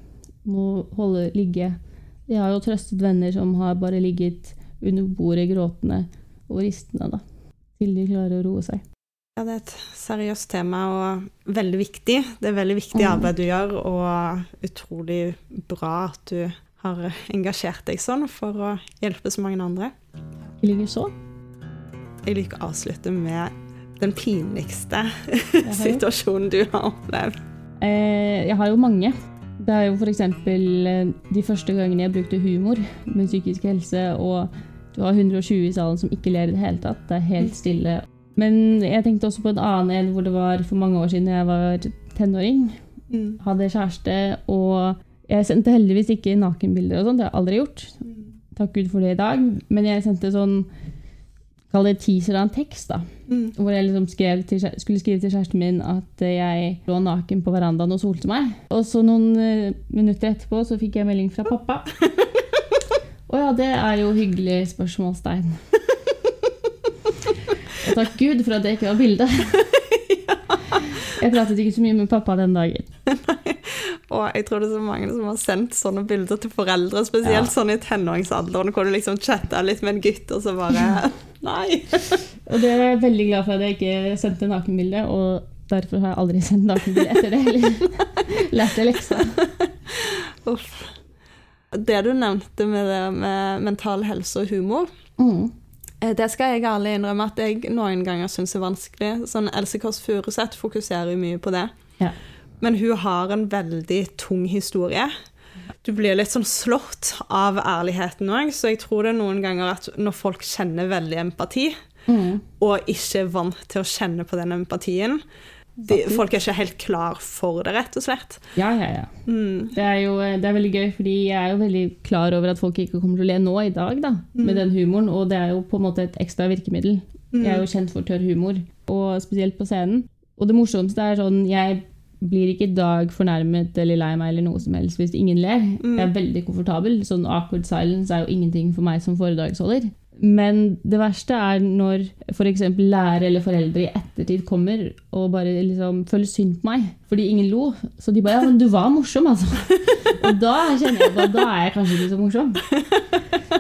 må holde ligge. Jeg har jo trøstet venner som har bare ligget under bordet gråtende og ristende da, til de klarer å roe seg. Ja, det er et seriøst tema og veldig viktig. Det er veldig viktig Mm. arbeid du gjør, og utrolig bra at du har engasjert deg sånn for å hjelpe så mange andre. Jeg liker så. Jeg liker å avslutte med den pinligste situasjonen du har opplevd. Eh, jeg har jo mange. Det er jo f.eks. de første gangene jeg brukte humor med psykisk helse, og du har 120 i salen som ikke ler i det hele tatt. Det er helt stille. Men jeg tenkte også på en annen en hvor det var for mange år siden jeg var tenåring. Mm. Hadde kjæreste, og jeg sendte heldigvis ikke nakenbilder og sånt. Det har jeg aldri gjort. Takk Gud for det i dag. Men jeg sendte sånn kall det teaser av en tekst. da. Mm. Hvor jeg liksom skrev til, skulle skrive til kjæresten min at eh, jeg lå naken på verandaen og solte meg. Og så noen eh, minutter etterpå så fikk jeg melding fra pappa. Å ja, det er jo hyggelig spørsmålstegn. Og takk Gud for at det ikke var bilde. Jeg pratet ikke så mye med pappa den dagen. Og jeg tror det er så mange som har sendt sånne bilder til foreldre, spesielt Ja. sånn i tenåringsalderen, hvor du liksom chatta litt med en gutt, og så bare Nei. Og det er jeg veldig glad for at jeg ikke sendte nakenbilde, og derfor har jeg aldri sendt nakenbilde etter det heller. Lærte leksa. Uff. Det du nevnte med det med mental helse og humor, Mm. eh, det skal jeg ærlig innrømme at jeg noen ganger syns er vanskelig. Sånn Else Kåss Furuseth fokuserer jo mye på det. Ja. Men hun har en veldig tung historie. Du blir litt sånn slått av ærligheten òg, så jeg tror det er noen ganger at når folk kjenner veldig empati, Mm. og ikke er vant til å kjenne på den empatien de, Folk er ikke helt klar for det, rett og slett. Ja, ja, ja. Mm. Det er jo det er veldig gøy, fordi jeg er jo veldig klar over at folk ikke kommer til å le nå i dag, da, Mm. med den humoren, og det er jo på en måte et ekstra virkemiddel. Mm. Jeg er jo kjent for tørr humor, og spesielt på scenen. Og det morsomste er sånn, jeg blir ikke dag fornærmet eller lei meg eller noe som helst hvis ingen ler. Mm. Jeg er veldig komfortabel. Sånn awkward silence er jo ingenting for meg som foredragsholder. Men det verste er når f.eks. lærere eller foreldre i ettertid kommer og bare liksom føler synd på meg fordi ingen lo. Så de bare 'Ja, men du var morsom', altså. Og da kjenner jeg på at da er jeg kanskje ikke så morsom.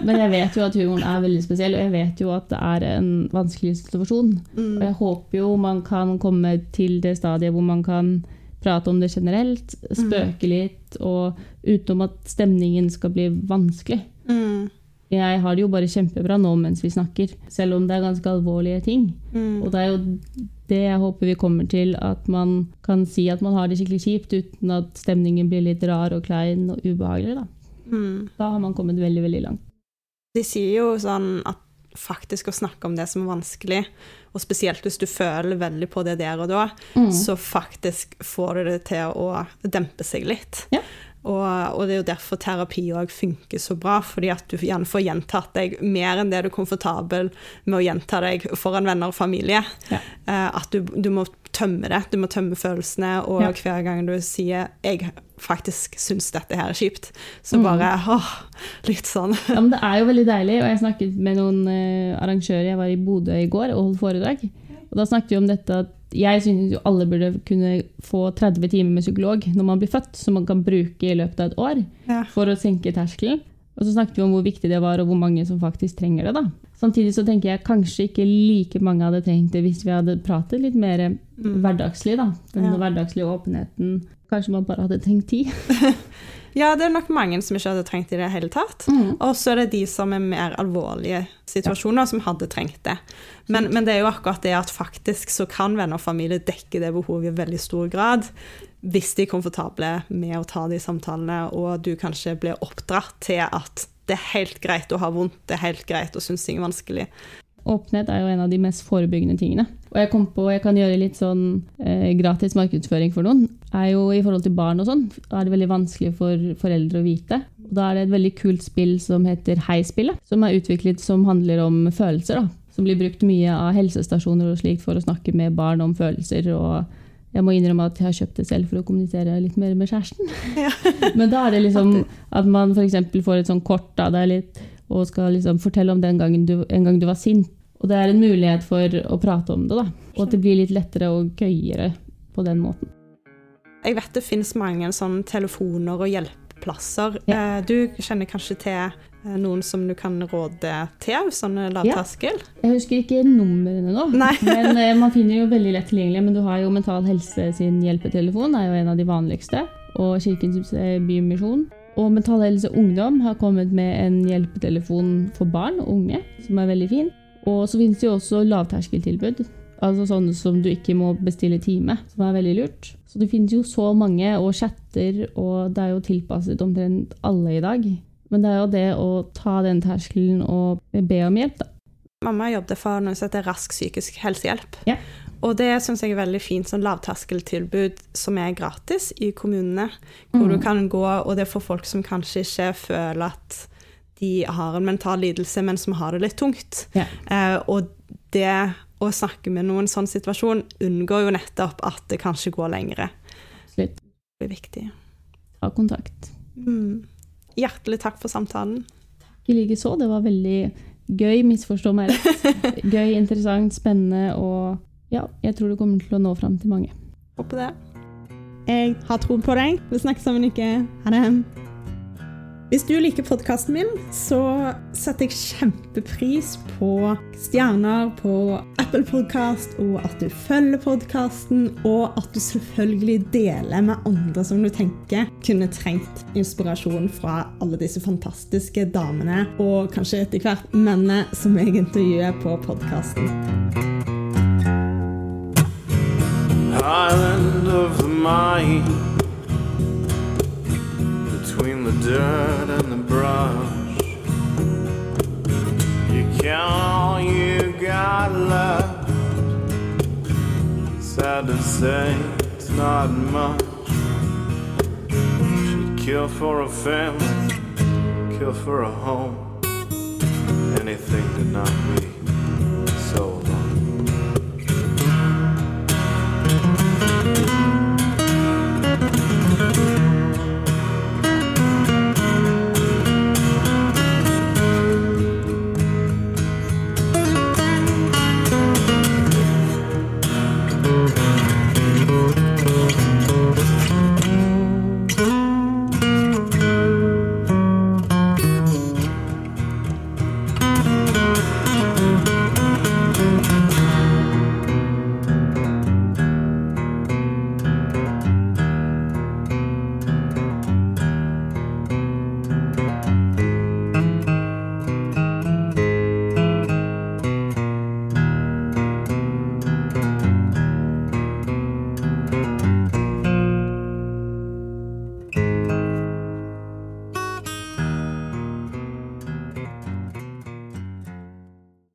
Men jeg vet jo at humoren er veldig spesiell, og jeg vet jo at det er en vanskelig situasjon. Mm. Og jeg håper jo man kan komme til det stadiet hvor man kan prate om det generelt, spøke litt, og utenom at stemningen skal bli vanskelig. Mm. Jeg har det jo bare kjempebra nå mens vi snakker, selv om det er ganske alvorlige ting. Mm. Og det er jo det jeg håper vi kommer til, at man kan si at man har det skikkelig kjipt uten at stemningen blir litt rar og klein og ubehagelig. Da, Mm. da har man kommet veldig, veldig langt. De sier jo sånn at faktisk å snakke om det som er vanskelig, og spesielt hvis du føler veldig på det der og da, Mm. så faktisk får du det til å dempe seg litt. Ja. Og, og det er jo derfor terapi òg funker så bra, fordi at du gjerne får gjentatt deg mer enn det du er komfortabel med å gjenta deg foran venner og familie. Ja. Eh, at du, du må tømme det, du må tømme følelsene, og Ja. hver gang du sier 'jeg faktisk syns dette her er kjipt', så Mm. bare åh, litt sånn. Ja, men det er jo veldig deilig, og jeg snakket med noen uh, arrangører. Jeg var i Bodø i går og holdt foredrag. Og da snakket vi om dette at jeg synes jo alle burde kunne få 30 timer med psykolog når man blir født, som man kan bruke i løpet av et år Ja. for å senke terskelen. Og så snakket vi om hvor viktig det var, og hvor mange som faktisk trenger det. da. Samtidig så tenker jeg kanskje ikke like mange hadde trengt det hvis vi hadde pratet litt mer hverdagslig. da. Den Ja. hverdagslige åpenheten. Kanskje man bare hadde trengt tid. Ja, det er nok mange som ikke hadde trengt det i det hele tatt. Og så er det de som er mer alvorlige situasjoner, som hadde trengt det. Men, men det er jo akkurat det at faktisk så kan venner og familie dekke det behovet i veldig stor grad. Hvis de er komfortable med å ta de samtalene, og du kanskje blir oppdratt til at det er helt greit å ha vondt, det er helt greit å synes ting er vanskelig. Åpenhet er jo en av de mest forebyggende tingene. Og jeg kom på, jeg kan gjøre litt sånn eh, gratis markedsføring for noen. er jo I forhold til barn og sånn, er det veldig vanskelig for foreldre å vite. Og da er det et veldig kult spill som heter Hei-spillet, som er utviklet som handler om følelser. da. Som blir brukt mye av helsestasjoner og slikt for å snakke med barn om følelser. og jeg må innrømme at jeg har kjøpt det selv for å kommunisere litt mer med kjæresten. Men da er det liksom at man f.eks. får et sånt kort av er litt, og skal liksom fortelle om den gangen du, en gang du var sint. Og det er en mulighet for å prate om det, da. Og at det blir litt lettere og gøyere på den måten. Jeg vet det finnes mange sånne telefoner og hjelpeplasser. Ja. Du kjenner kanskje til eh, noen som du kan råde til, sånne lavterskel? Jeg husker ikke numrene nå, men eh, man finner jo veldig lett tilgjengelig. Men du har jo Mental Helse sin hjelpetelefon, er jo en av de vanligste. Og Kirkens eh, Bymisjon. Og Mental Helse Ungdom har kommet med en hjelpetelefon for barn og unge, som er veldig fin. Og så finnes det jo også lavterskeltilbud. Altså sånne som du ikke må bestille time, som er veldig lurt. Så det finnes jo så mange, og chatter, og det er jo tilpasset omtrent alle i dag. Men det er jo det å ta den terskelen og be om hjelp, da. Mamma jobbet for noe som heter Rask psykisk helsehjelp. Ja. Og det syns jeg er veldig fint, sånn lavterskeltilbud som er gratis i kommunene. Hvor Mm. du kan gå, og det er for folk som kanskje ikke føler at de har en mental lidelse, men som har det litt tungt. Ja. Eh, og det å snakke med noen sånn situasjon unngår jo nettopp at det kanskje går lengre. Absolutt. Det er viktig. Ta kontakt. Mm. Hjertelig takk for samtalen. Takk I likeså. Det var veldig gøy, misforstå meg rett. Gøy, interessant, spennende og ja, jeg tror det kommer til å nå fram til mange. Håper det. Jeg har tro på deg. Vi snakkes om en uke. Ha det. Hvis du liker podkasten min, så setter jeg kjempepris på stjerner på Apple Podcast, og at du følger podkasten, og at du selvfølgelig deler med andre som du tenker kunne trengt inspirasjon fra alle disse fantastiske damene, og kanskje etter hvert mennene som jeg intervjuer på podkasten. Island of the mind Between the dirt and the brush. You count all you got left. Sad to say, it's not much. She'd kill for a family Kill for a home. Anything to not be